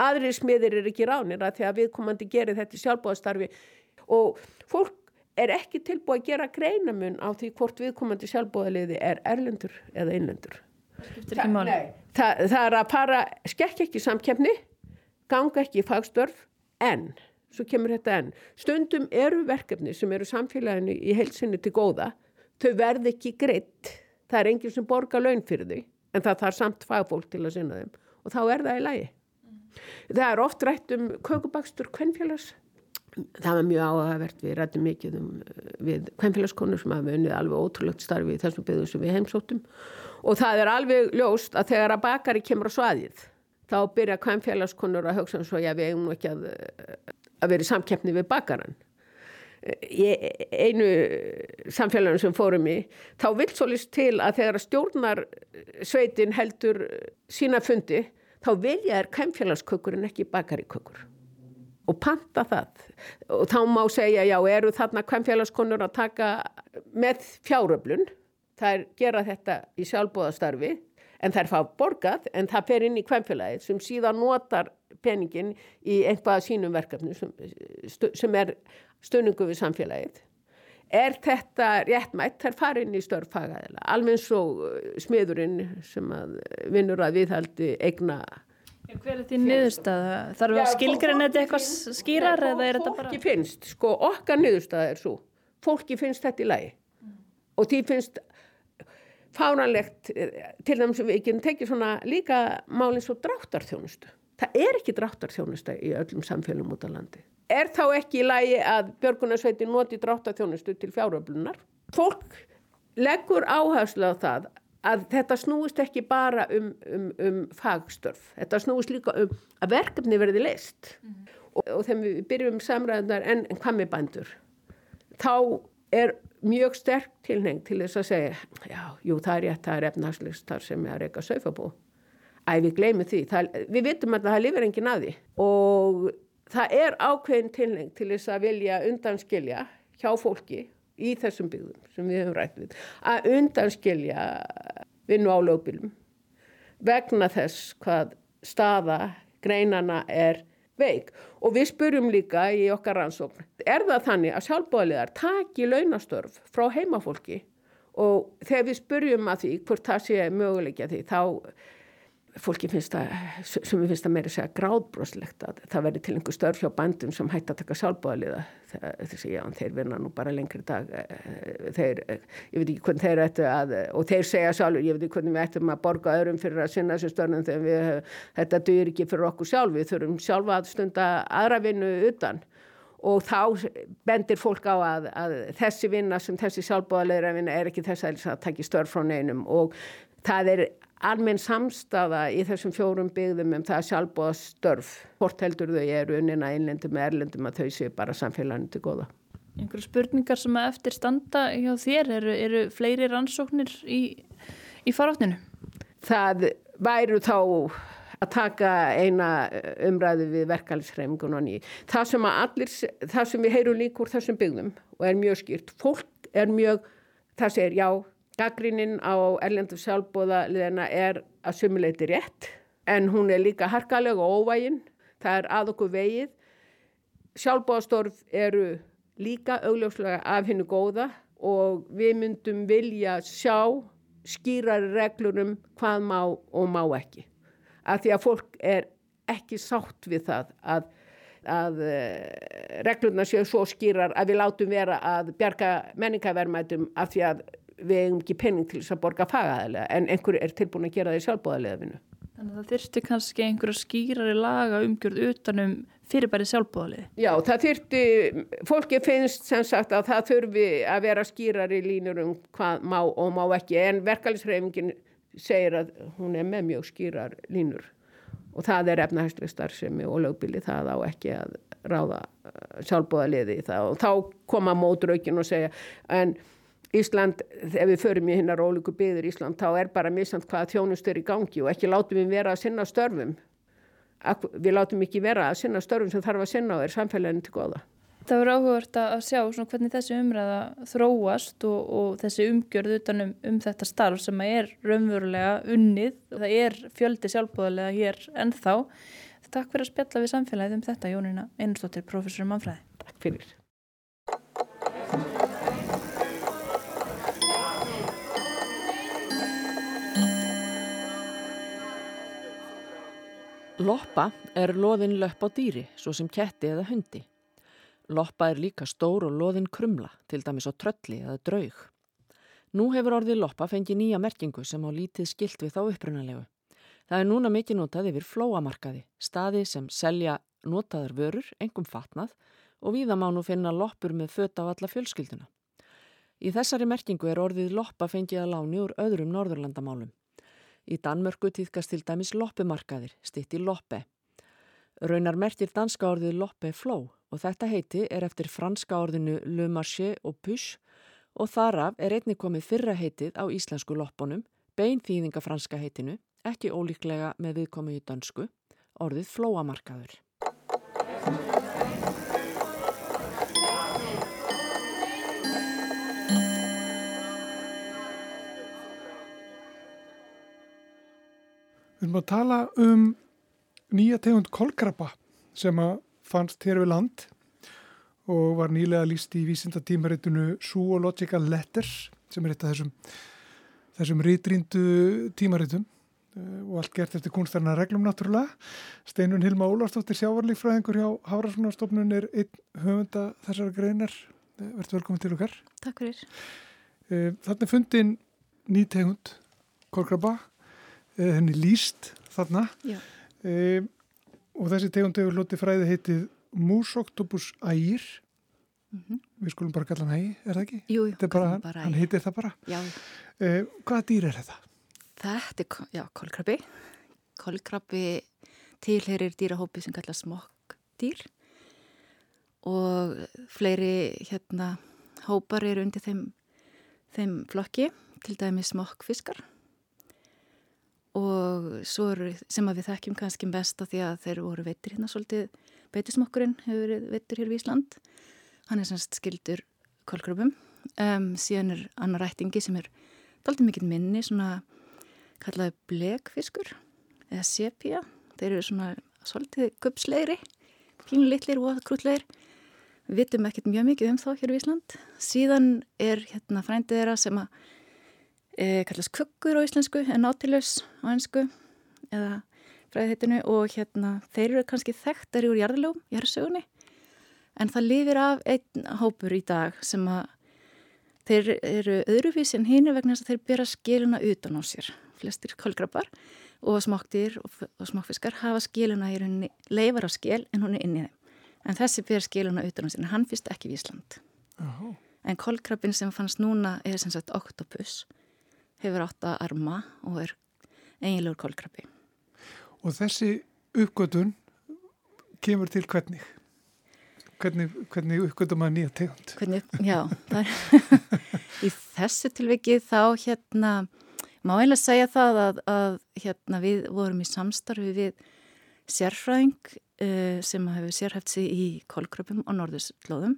Speaker 4: Aðri smiðir er ekki ránir að því að viðkomandi gerir þetta sjálfbúðastarfi og fólk er ekki tilbúið að gera greinamun á því hvort viðkomandi sjálfbúðaliði er erlendur eða innlendur
Speaker 1: Þa, nei,
Speaker 4: það, það er að fara skekk ekki samkefni ganga ekki í fagstörf en svo kemur þetta en stundum eru verkefni sem eru samfélaginu í heilsinni til góða þau verð ekki greitt það er enginn sem borgar laun fyrir þau en það þarf samt fagfólk til að sinna þeim og þá er það í lagi. Mm. það er oft rætt um kökubakstur kvennfélags það var mjög áhagvert, við rættum mikið um við kvennfélagskonur sem hafa unnið alveg ótrúlegt starfi í þessum byggðum sem við heimsóttum. Og það er alveg ljóst að þegar að bakari kemur á svaðið þá byrja kvænfélagskonur að hugsa svo já við eigum ekki að, að vera í samkeppni við bakaran í einu samfélaginu sem fórum í þá vil svo list til að þegar stjórnar sveitin heldur sína fundi þá vilja er kvænfélagskökurinn ekki bakarikökur og panta það. Og þá má segja já eru þarna kvænfélagskonur að taka með fjáröflun. Þær gera þetta í sjálfbóðastarfi en þær fá borgað en það fer inn í kvemmfélagið sem síðan notar peningin í einhvað sínum verkefni sem, sem er stöningu við samfélagið. Er þetta réttmætt, þær farin í störfagaðila, alveg svo smiðurinn sem að vinnur að viðhaldi eigna
Speaker 1: Hver er því niðurstaða? Þarf að skilgreina þetta eitthvað skýrar eða er þetta bara?
Speaker 4: Fólki finnst, sko okkar niðurstaða er svo, fólki finnst þetta í lagi mm. og því finnst fáranlegt, til dæmis við ekki tekið svona líka málinn svo dráttarþjónustu. Það er ekki dráttarþjónusta í öllum samfélum út á landi. Er þá ekki í lagi að Björgunarsveitin noti dráttarþjónustu til fjáröflunar? Fólk leggur áherslu á það að þetta snúist ekki bara um, um, um fagstörf, þetta snúist líka um að verkefni verði leist mm -hmm. og, og þegar við byrjum samræðunar en, en hvað með bændur? Þá er mjög sterk tilneng til þess að segja já, jú, það er rétt, það er efnarslis þar sem er eitthvað sögfa bú æ, við gleymum því, það, við vitum að það lifir engin að því. Og það er ákveðin tilneng til þess að vilja undanskilja hjá fólki í þessum byggðum sem við hefum rætt við að undanskilja vinnu á lögbilum vegna þess hvað staða greinana er veik. Og við spurjum líka í okkar rannsókn er það þannig að sjálfbóðilegar taki launastörf frá heimafólki? Og þegar við spurjum að því hvort það sé möguleikja því þá fólki finnst það, sem við finnst það meira að segja gráðbroslegt að það verði til einhver störf hjá bandum sem hætti að taka sjálfbóðaliða þessi já, þeir vinna nú bara lengri dag eh, þeir, eh, ég veit ekki hvernig þeir ættu að, og þeir segja sjálfur, ég veit ekki hvernig við ættum að borga öðrum fyrir að sinna þessu störnum þegar við, þetta dýr ekki fyrir okkur sjálf. Við þurfum sjálfa að stunda aðra vinnu utan. Og þá bendir fólk á að, að þessi vinna sem þessi sjálfbóðaleira vinna er ekki þess að taka störf frá neinum. Og það er almenn samstafa í þessum fjórum byggðum um það sjálfbóða störf. Hvort heldur þau eru unnina einlendum með erlendum að þau séu bara samfélaginu til goða.
Speaker 1: Einhverju spurningar sem að eftir standa hjá þér eru, eru fleiri rannsóknir í, í faráttinu?
Speaker 4: Það væru þá að taka eina umræðu við verkefælisreifingun og ný. Það sem, allir, það sem við heyrum líkur þessum byggðum og er mjög skýrt, fólk er mjög, það segir já, Gaggrínin á erlendu sjálfbóðaliðina er að sumuleiti rétt en hún er líka harkalega og óvægin. Það er að okkur vegið. Sjálfbóðastorf eru líka augljóslega af hennu góða og við myndum vilja sjá skýrari reglurum hvað má og má ekki. Af því að fólk er ekki sátt við það að, að eh, reglurna séu svo skýrar að við látum vera að bjarga menningavermætum af því að við hefum ekki penning til þess að borga fagaðilega en einhver er tilbúin að gera það í sjálfbóðaliðafinu.
Speaker 1: Þannig að það þyrsti kannski einhverja skýrari laga umgjörð utanum fyrirbæri sjálfbóðaliði?
Speaker 4: Já, það þyrsti, fólki finnst sem sagt að það þurfi að vera skýrari línur um hvað má og má ekki en verkefælisreifingin segir að hún er með mjög skýrar línur og það er efnahæstri starfsemi og lögbili það á ekki að ráða sjálfbóðaliði í það og þá koma mótraukin og segja en Ísland, ef við förum í hinnar ólíku byður Ísland, þá er bara missamt hvaða þjónustur í gangi og ekki látum við vera að sinna störfum. Við látum ekki vera að sinna störfum sem þarf að sinna og er samfélaginu til goða.
Speaker 1: Það voru áhugavert að sjá hvernig þessi umræða þróast og, og þessi umgjörð utanum um þetta starf sem er raunverulega unnið. Það er fjöldi sjálfbúðarlega hér ennþá. Takk fyrir að spjalla við samfélagið um þetta, Jónina Einustóttir, professor í mannfræði.
Speaker 4: Takk fyrir.
Speaker 5: Loppa er loðin löpp á dýri, svo sem ketti eða hundi. Loppa er líka stór og loðin krumla, til dæmis á trölli eða draug. Nú hefur orðið loppa fengið nýja merkingu sem á lítið skilt við þá upprunalegu. Það er núna mikið notað yfir flóamarkaði, staði sem selja notaðar vörur, engum fatnað og viða má nú finna loppur með föt á alla fjölskylduna. Í þessari merkingu er orðið loppa fengið að láni úr öðrum norðurlandamálum. Í Danmörku týðkast til dæmis loppumarkaðir, stitt í loppe. Raunar mertir danska orðið loppe fló og þetta heiti er eftir franska orðinu le marché og push og þaraf er einni komið fyrra heitið á íslensku loppunum, bein þýðinga franska heitinu, ekki ólíklega með viðkomið í dansku, orðið flóamarkaður.
Speaker 2: Við erum að tala um nýja tegund kolkrabba sem að fannst hér við land og var nýlega líst í vísindatímaritunu Zoological Letters sem er eitt af þessum, þessum rítríndu tímaritum uh, og allt gert eftir kunstarna reglum náttúrulega. Steinun Hilma Ólarsdóttir sjávarlífræðingur hjá Hárasunarstofnun er einn höfunda þessara greinar. Uh, Verður velkomin til okkar.
Speaker 6: Takk fyrir.
Speaker 2: Uh, Þannig fundin nýtegund Korkrabba, henni líst þarna. Og þessi tegund hefur hlutið fræði heitið Músoktopus ægir. Mm -hmm. við skulum bara kalla hann ægi, er það ekki?
Speaker 6: Jú, jú,
Speaker 2: bara, bara hann heitir það bara. Eh, Hvaða dýr er þetta?
Speaker 6: Þetta er, já, kolkrabbi. Kolkrabbi tilherir dýrahópi sem kalla smokkdýr. Og fleiri hérna hópar eru undir þeim, þeim flokki, til dæmi smokkfiskar og svo eru sem að við þekkjum kannski best að því að þeir voru veitir hérna svolítið beitismokkurinn hefur verið veitur hér í Ísland. Hann er semst skildur kolkröpum um, síðan er annar rættingi sem er doldið mikill minni svona kallaði blekfiskur eða sepia þeir eru svona svolítið guppslegri pínulitlir og krútlegir við vitum ekkert mjög mikið um þá hér í Ísland. Síðan er hérna frændið þeirra sem að e, kallast kukkur á íslensku en nátilaus á ennsku eða fræðheitinu og hérna þeir eru kannski þekktari úr jarðalögum, jarðsögunni en það lifir af einn hópur í dag sem að þeir eru öðruvísi en hinn vegna þess að þeir bera skiluna utan á sér. Flestir kolgrabbar og smokktir og, smokkfiskar hafa skiluna í rauninni leifar á skil en hún er inn í þeim. En þessi ber skiluna utan á sér en hann fyrst ekki í Ísland.
Speaker 2: Aha.
Speaker 6: en kolkrabbin sem fannst núna er sem sagt oktopus hefur átta arma og er eiginlegur kólkrabbi.
Speaker 2: Og þessi uppgötun kemur til hvernig? Hvernig, hvernig uppgötum að nýja tegund?
Speaker 6: Hvernig, já, í þessu tilviki þá hérna, má eiginlega segja það að, að hérna, við vorum í samstarfi við sérfræðing uh, sem hefur sérhæft sig í kólkrabum og norðurslóðum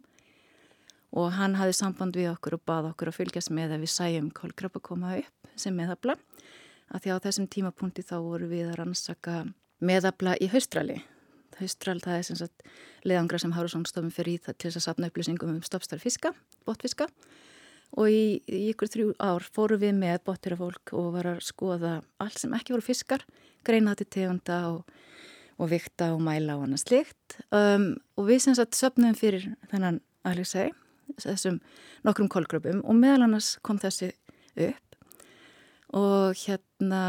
Speaker 6: og hann hafði samband við okkur og bað okkur að fylgjast með að við sæjum kólkrabba koma upp sem meðabla að því á þessum tímapunkti þá voru við að rannsaka meðabla í haustrali. Haustral það er sem sagt leðangra sem Hárusónstofum fyrir í það til þess að sapna upplýsingum um stoppstarfiska, botfiska og í, í ykkur þrjú ár fóru við með bottirafólk og var að skoða allt sem ekki voru fiskar greina þetta til tegunda og, og vikta og mæla og annað slikt um, og við sem sagt söpnum fyrir þennan Alexei þessum nokkrum kolgröpum og meðal annars kom þessi upp. Og hérna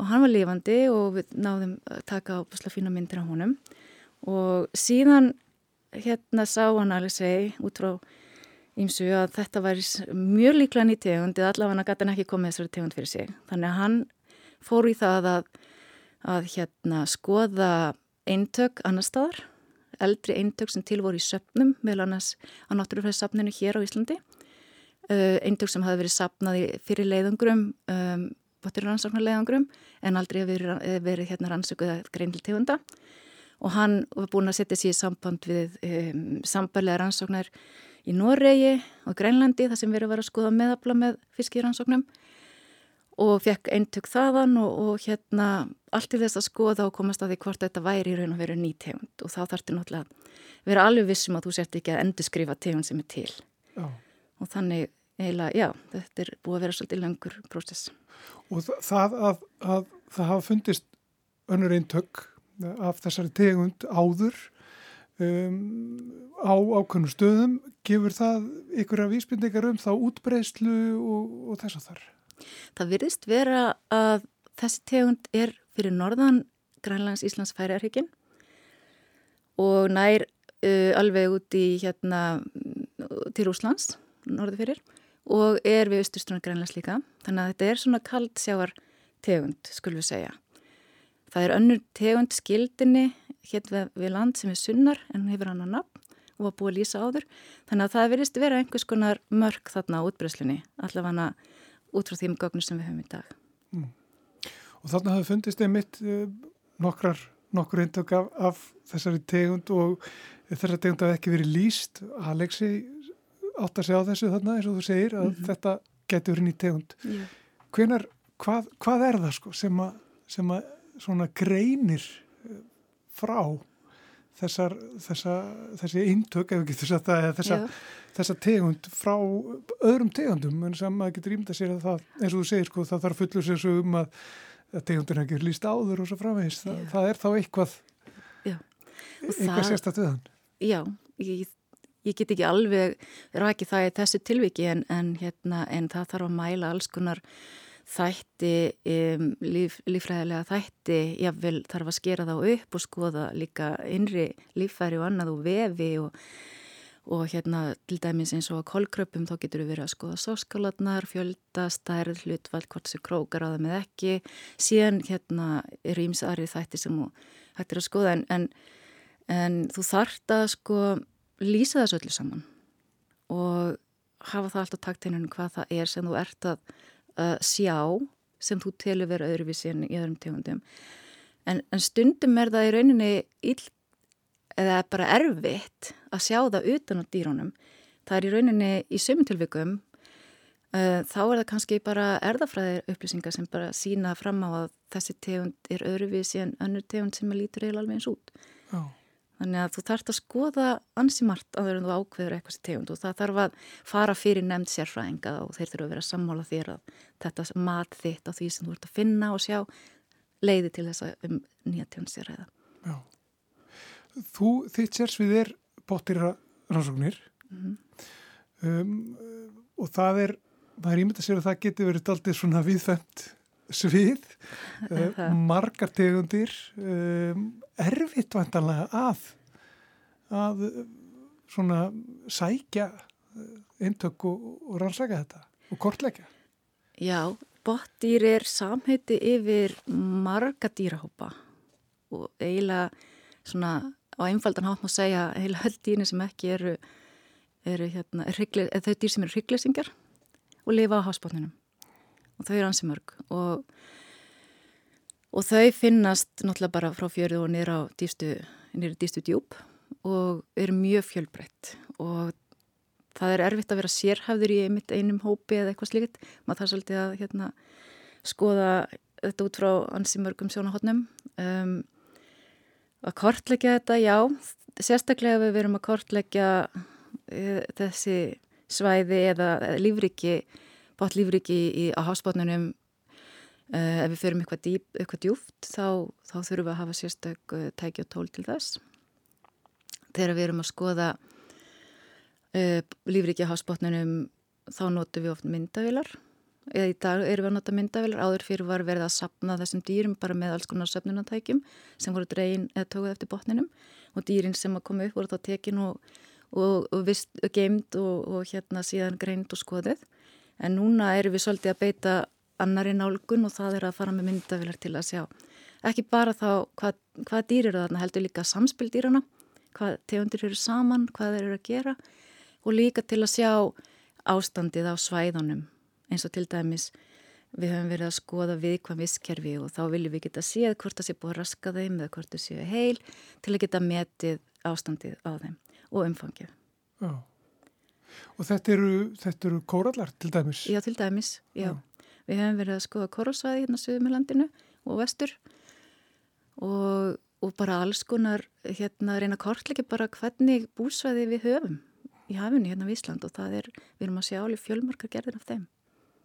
Speaker 6: og hann var lifandi og við náðum að taka ábúslega fína myndir á honum. Og síðan hérna sá hann alveg segi út frá ímsu að þetta væri mjög líklega nýtt tegund eða allavega hann gæti ekki komið þessari tegund fyrir sig. Þannig að hann fór í það að, að hérna skoða eintök annar staðar eldri eintök sem til voru í söpnum meðal annars á náttúrufræðissapninu hér á Íslandi. Uh, eintök sem hafi verið sapnaði fyrir leiðangrum um, botur rannsóknar leiðangrum en aldrei verið, verið hérna rannsökuða greindiltegunda og hann var búin að setja sér í samband við um, sambarlega rannsóknar í Noregi og Grænlandi þar sem verið var að skoða meðabla með fiskirannsóknum og fekk eintök þaðan og, og hérna allt til þess að skoða og komast að því hvort þetta væri í raun og veru ný tegund og þá þetta náttúrulega að vera alveg vissum að þú sért ekki að endurskrifa tegund sem er til
Speaker 2: já.
Speaker 6: og þannig eiginlega, já, þetta er búið að vera svolítið langur prósess.
Speaker 2: Og það að, að það hafa fundist önnur eintök af þessari tegund áður um, á ákveðnum stöðum, gefur það ykkur af vísbyrningar um þá útbreyslu og, og þess að þar?
Speaker 6: Það virðist vera að þessi tegund er fyrir norðan Grænlands Íslands færiarhyggjinn og nær uh, alveg út í hérna til Úslands, norðu fyrir og er við austurströnd Grænlands líka. Þannig að þetta er svona kald sjáar tegund, skulum við segja. Það er önnur tegund skildinni hérna við land sem er sunnar en hefur hann að nafn og var búið að lýsa áður. Þannig að það verðist vera einhvers konar mörg þarna á útbreyslunni allavega út frá þeim gögnum sem við höfum í dag. Mm.
Speaker 2: Og þarna hafði fundist einmitt uh, nokkrar, nokkur eindök af, af þessari tegund og þessari tegund hafði ekki verið líst. Alexi átt að segja á þessu þarna eins og þú segir að mm -hmm. þetta getur verið nýtt tegund. Yeah. Hvenar, hvað, hvað er það sko sem að, sem að svona greinir eh, frá þessar, þessa, þessi eintök, ef við getum sagt það, þessa, þessa tegund frá öðrum tegundum, en sem maður getur ímda sér að það, eins og þú segir, sko, það þarf fullur sér svo um að, að tegundin ekki er líst áður og svo framvegist. Það, það er þá eitthvað, eitthvað hann.
Speaker 6: Já, ég, ég get ekki alveg rækið það í þessu tilviki en, en, hérna, en það þarf að mæla alls konar þætti, um, líf, lífræðilega þætti, jáfnvel þarf að skera þá upp og skoða líka innri lífæri og annað og vefi og, og hérna til dæmis eins og að kolkröpum þá getur við verið að skoða sóskálatnar, fjölda, stærð, hlutvald, hvort sem krókar á það með ekki, síðan hérna er ímsari þætti sem hættir að skoða en, en, en þú þart að sko lýsa þessu öllu saman og hafa það alltaf takt einhvern hvað það er sem þú ert að uh, sjá sem þú telur vera öðruvísi en í öðrum tegundum. En, en stundum er það í rauninni ill, eða bara erfitt að sjá það utan á dýrónum það er í rauninni í sömntilvikum uh, þá er það kannski bara erðafræðir upplýsingar sem bara sína fram á að þessi tegund er öðruvísi en önnur tegund sem lítur eða alveg eins út. Já Þannig að þú þarfst að skoða ansi margt að þú ákveður eitthvað sem tegund og það þarf að fara fyrir nefnd sérfræðinga og þeir þurfa að vera að sammála þér að þetta mat þitt á því sem þú ert að finna og sjá leiði til þess að um nýja tegund sérræða. Já.
Speaker 2: Þú, þitt sérsvið er bóttir rannsóknir mm -hmm. um, og það er, maður ímynda sér að það getur verið aldrei svona viðfemt svið, uh, margar tegundir, um, erfitt vantanlega að, að svona sækja eintök og, og rannsaka þetta og kortleika.
Speaker 6: Já, botdýr er samheiti yfir marga dýrahópa og eiginlega svona á einfaldan hátt má segja heila höll dýrni sem ekki eru, eru hérna, þau dýr sem eru hrygglesingar og lifa á hásbótninum og þau eru ansi mörg. Og, og þau finnast náttúrulega bara frá fjöru og nýra á dýstu, nýra dýstu djúb og eru mjög fjölbreytt. Og það er erfitt að vera sérhæfður í einmitt einum hópi eða eitthvað slikt maður þarf svolítið að hérna, skoða þetta út frá ansi mörgum sjónahotnum um, að kortleggja þetta, já sérstaklega við verum að kortleggja e, þessi svæði eða lífriki botlífriki í, á hásbótnunum uh, eh, ef við förum eitthvað, dýp, eitthvað djúft þá, þá þurfum við að hafa sérstök uh, tæki og tól til þess. Þegar við erum að skoða uh, lífriki á hásbótnunum þá notum við oft myndavilar eða í dag erum við að nota myndavilar áður fyrir var verið að sapna þessum dýrum bara með alls konar söfnunatækjum sem voru dregin eða tókuð eftir botninum. Og dýrin sem að koma upp voru þá tekin og, og, og vist, geimt og, og hérna síðan greint og skoðið en núna erum við svolítið að beita annari nálgun og það er að fara með myndavilar til að sjá ekki bara þá hvað, hvað dýr eru þarna heldur líka samspildýrana hvað tegundir eru saman, hvað þeir eru að gera og líka til að sjá ástandið á svæðunum eins og til dæmis við höfum verið að skoða viðkvæm visskerfi og þá viljum við geta séð hvort það sé búið að raska þeim eða hvort það séu heil til að geta metið ástandið á þeim og umfangið. Já.
Speaker 2: Og þetta eru, þetta eru kórallar til dæmis?
Speaker 6: Já, til dæmis, já. já. Við hefum verið að skoða kóralsvæði hérna sögum í landinu og vestur og, og bara alls konar hérna reyna kortleiki bara hvernig búsvæði við höfum í hafinu hérna við Ísland og það er, við erum að sjá alveg fjölmarkar gerðin af þeim.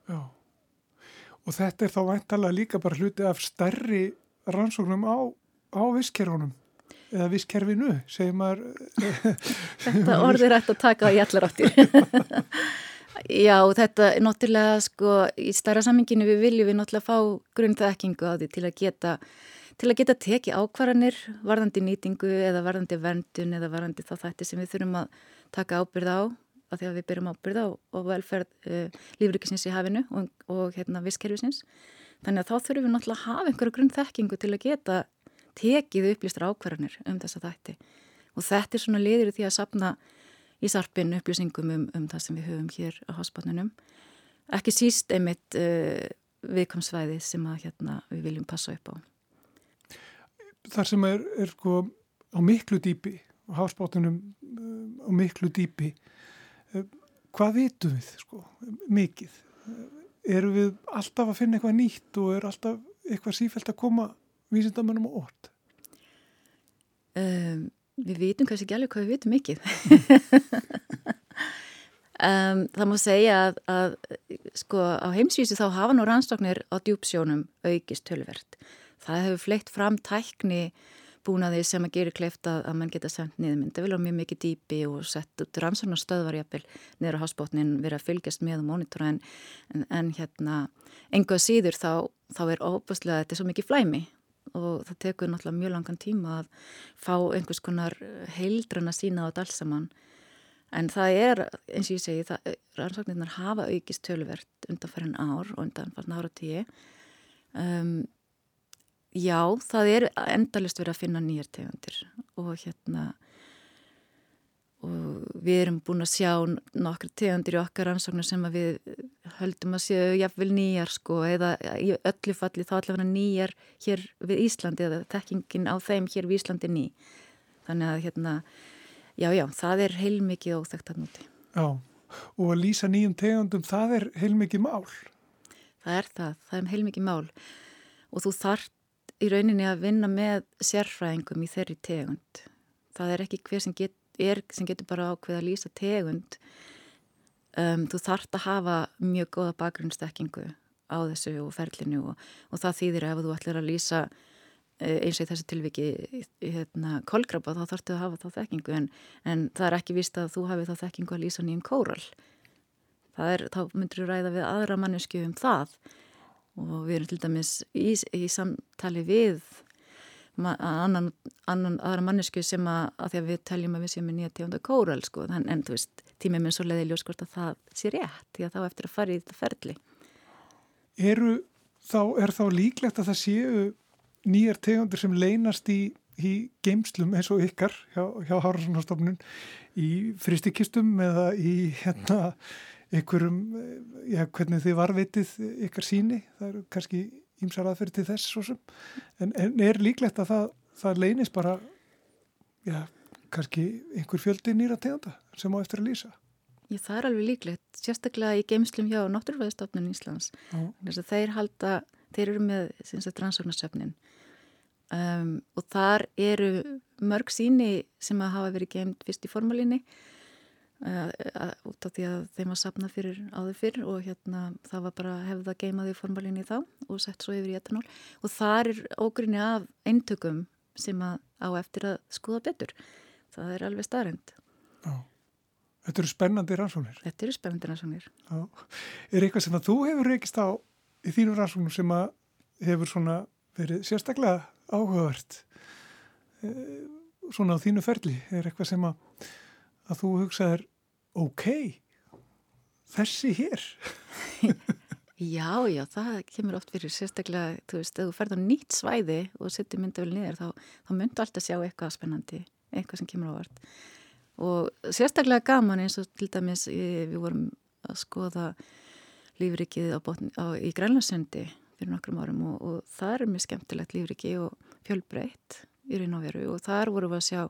Speaker 2: Já, og þetta er þá væntalega líka bara hluti af stærri rannsóknum á, á visskerfunum eða visskerfinu, segir maður.
Speaker 6: Þetta orðir ætti að taka í allar áttir. Já, þetta er náttúrulega sko, í starra samminginu við viljum við náttúrulega fá grunnþekkingu á því til að geta til að geta teki ákvarðanir varðandi nýtingu eða varðandi verndun eða varðandi þá þætti sem við þurfum að taka ábyrð á að því að við byrjum ábyrð á og velferð uh, lífrikisins í hafinu og, og hérna visskerfisins þannig að þá þurfum við náttúrulega að hafa einhverju grunnþekkingu til að geta tekið upplýstur ákvarðanir um þessa þætti. Og þetta er svona liður í því að sapna í sarpin upplýsingum um, um það sem við höfum hér á hásbátnunum ekki síst einmitt uh, viðkomsvæði sem að hérna við viljum passa upp á.
Speaker 2: Þar sem er, er sko á miklu dýpi á hásbátunum uh, á miklu dýpi uh, hvað vitum við sko mikið? Eru við alltaf að finna eitthvað nýtt og er alltaf eitthvað sífælt að koma vísindamennum á orð?
Speaker 6: Um, við vitum kannski ekki alveg hvað við vitum mikið. um, það má segja að, að sko á heimsvísi þá hafa nú rannsóknir á djúpsjónum aukist tölvert. Það hefur fleitt fram tækni búnaði sem að gera kleift að, að mann geta sendt niður mynd. Það vil á mjög mikið dýpi og sett út rannsóknarstöðvarjapil niður á hásbótnin, verið að fylgjast með og mónitora en, en, en hérna enga síður þá, þá er óbúslega þetta er svo mikið flæmi og það tekur náttúrulega mjög langan tíma að fá einhvers konar heildrana sína á saman. En það er, eins og ég segi það, rannsóknirnar hafa aukist tölverkt undanfærin ár og undanfærin ára tíu um, já, það er endalist verið að finna nýjar tegundir og hérna og við erum búin að sjá nokkru tegundir í okkar rannsóknar sem að við höldum að séu jafnvel nýjar sko eða í öllu falli þá allavega nýjar hér við Íslandi eða tekkingin á þeim hér við Íslandi ný. Þannig að hérna já já það er heilmikið óþægt að núti
Speaker 2: Já og að lýsa nýjum tegundum það er heilmikið mál.
Speaker 6: Það er það, það er heilmikið mál. Og þú þart í rauninni að vinna með sérfræðingum í þeirri tegund. Það er ekki hver sem get er sem getur bara ákveð að lýsa tegund um, þú þart að hafa mjög góða bakgrunnstekkingu á þessu og ferlinu og, og það þýðir ef þú ætlir að lýsa eh, eins og í þessu tilviki hérna, kolgrapa þá þartu að hafa þá þekkingu. En, en það er ekki vist að þú hafi þá þekkingu að lýsa nýjum kóral. Er, þá myndur þú ræða við aðra mannesku um það. Og við erum til dæmis í, í samtali við annan, annan aðra mannesku sem að, að því að við teljum að við séum með nýja tífanda kóral sko, en, en þú veist, tímið minn svo leiði ljóskort að það sé rétt, því að þá eftir að fara í þetta ferli.
Speaker 2: Eru þá, er þá líklegt að það séu nýjar tegundir sem leynast í, í geimslum eins og ykkar hjá, hjá Hárarssonarstofnun í fristikistum eða í hérna einhverjum, já, hvernig þið varveitið ykkar síni, það eru kannski ímsar aðferði til þess svo sem. En, en er líklegt að það, það leynist bara já, kannski einhver fjöldi nýra tegunda sem á eftir að lýsa?
Speaker 6: Já, það er alveg líklegt, sérstaklega í geimslum hjá Náttúrufæðistofnun Íslands. Þess að þeir halda, þeir eru með rannsóknarsöfnin. Um, og þar eru mörg síni sem að hafa verið geimt fyrst í formálinni út af því að þeim var sapnað fyrir áður fyrr og hérna það var bara hefða geimaði formalinni þá og sett svo yfir í etanól og það er ógrinni af eintökum sem að á eftir að skoða betur. Það er alveg starrend.
Speaker 2: Þetta eru spennandi rannsóknir.
Speaker 6: Þetta eru spennandi rannsóknir.
Speaker 2: Já. Er eitthvað sem að þú hefur reykist á í þínu rannsóknum sem að hefur svona verið sérstaklega áhugavert eh, svona á þínu ferli? Er eitthvað sem að að þú hugsaður, ok, þessi hér?
Speaker 6: já, já, það kemur oft fyrir sérstaklega, þú veist, ef þú ferð á nýtt svæði og setjum myndafél niður, þá, þá myndu alltaf sjá eitthvað spennandi, eitthvað sem kemur ávart. Og sérstaklega gaman eins og til dæmis við vorum að skoða lífrikið á botni, á, í Grænlandssundi fyrir nokkrum árum og, og það er mjög skemmtilegt lífriki og fjölbreytt í raun og veru og þar vorum við að sjá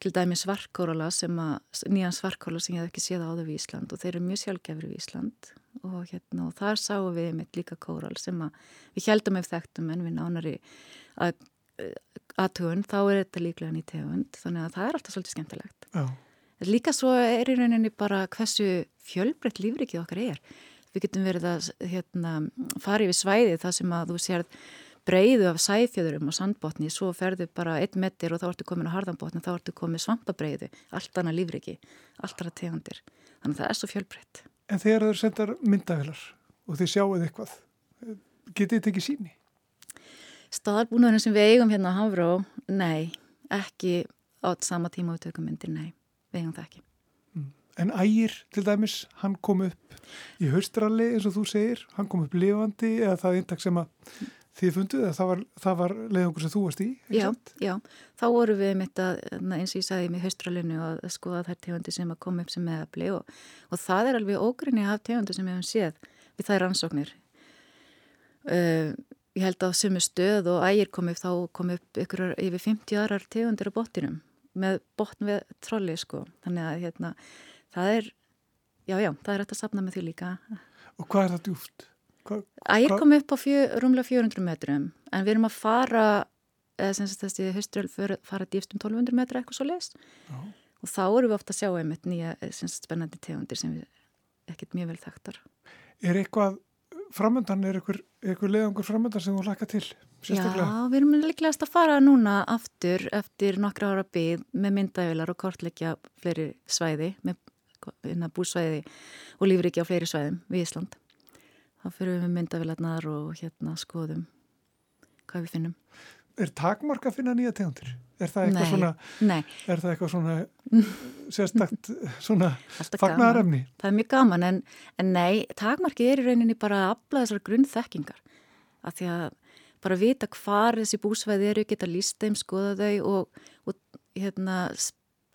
Speaker 6: til dæmi svarkóróla sem að, nýjan svarkóróla sem ég hef ekki séð áður við Ísland og þeir eru mjög sjálfgefri við Ísland og hérna og þar sáum við með líka kóról sem að við heldum ef þekktum en við nánari að aðtugun þá er þetta líklega nýtt tegund þannig að það er alltaf svolítið skemmtilegt.
Speaker 2: Já.
Speaker 6: Líka svo er í rauninni bara hversu fjölbreytt lífrikið okkar er. Við getum verið að hérna, fara yfir svæði þar sem að þú sérð breyðu af sæfjöðurum og sandbotni svo ferðu bara einn metir og þá ertu komin á harðanbotni þá ertu komin svampabreyðu allt annað lífriki, allt annað tegundir þannig að það er svo fjölbreytt
Speaker 2: En þegar þeir sendar myndavelar og þeir sjáuð eitthvað getið þetta ekki síni?
Speaker 6: Staðarbúnaðurinn sem við eigum hérna á Hafró nei, ekki á sama tíma við tökum myndir, nei, við eigum það ekki
Speaker 2: mm. En ægir til dæmis, hann kom upp í haustralli eins og þú segir, hann kom upp lifandi eða það er eintak sem að þið funduð að það var, var leiðungur sem þú varst í?
Speaker 6: Já, já, þá voru við mitt að, eins og ég sagði með haustralinu að skoða þær tegundi sem að koma upp sem meðabli og, og það er alveg ógrinni af tegundi sem við hefum séð við þær rannsóknir. Uh, ég held að sumu stöð og ægir kom upp, þá kom upp ykkur yfir 50 aðrar tegundir á bottinum með botn við trolli sko, þannig að hérna, það er, já, já, það er hægt að sapna með því líka.
Speaker 2: Og hvað er það djúft?
Speaker 6: Ægir kom upp á fjö, rúmlega 400 metrum en við erum að fara þessi höströl fara dýfst um 1200 metra eitthvað svo leiðist og þá eru við ofta að sjá einmitt nýja sagt, spennandi tegundir sem við ekkert mjög vel þekktar.
Speaker 2: Er eitthvað framöndan, er eitthvað, eitthvað leiðangur framöndan sem þú lakka til?
Speaker 6: Sérstaklega? Já, við erum líklegast að fara núna aftur eftir nokkra ára byggð með myndavilar og kortleikja fleiri svæði með búsvæði og lífriki á fleiri svæðum við Ísland. Þá fyrir við myndavilarnar og hérna skoðum hvað við finnum.
Speaker 2: Er takmark að finna nýja tegundir? Er það eitthvað
Speaker 6: nei,
Speaker 2: svona,
Speaker 6: nei.
Speaker 2: er það eitthvað svona sérstakt svona fagnarefni?
Speaker 6: Það er mjög gaman en, en nei, takmarkið er í rauninni bara að afla þessar grunnþekkingar að því að bara vita hvar þessi búsvæði eru, geta líst þeim, skoða þau og, og hérna,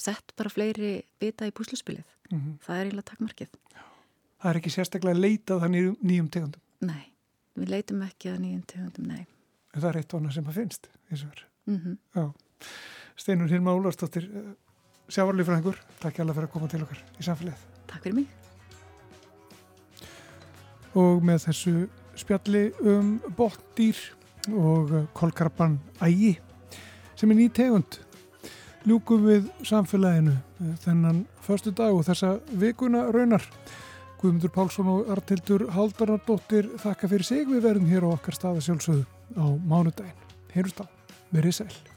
Speaker 6: sett bara fleiri bita í búsluspilið. Mm -hmm. Það er eiginlega takmarkið.
Speaker 2: Það er ekki sérstaklega leitað að nýjum, tegundum?
Speaker 6: Nei, við leitum ekki að nýjum tegundum, nei.
Speaker 2: En það er eitt vana sem að finnst, eins og verður.
Speaker 6: Mm -hmm.
Speaker 2: Steinur Hilma Ólarstóttir eh, sjávarlífræðingur, takk hjá alla fyrir að koma til okkar í samfélagið.
Speaker 6: Takk fyrir mig.
Speaker 2: Og með þessu spjalli um bóttýr og kolkarpan ægi sem er ný tegund ljúkum við samfélaginu þennan förstu dag og þessa vikuna raunar. Guðmundur Pálsson og Artildur Haldarardóttir þakka fyrir sig við verðum hér á okkar staðasjálfsögðu á mánudagin. Heyrust á, verið sæl.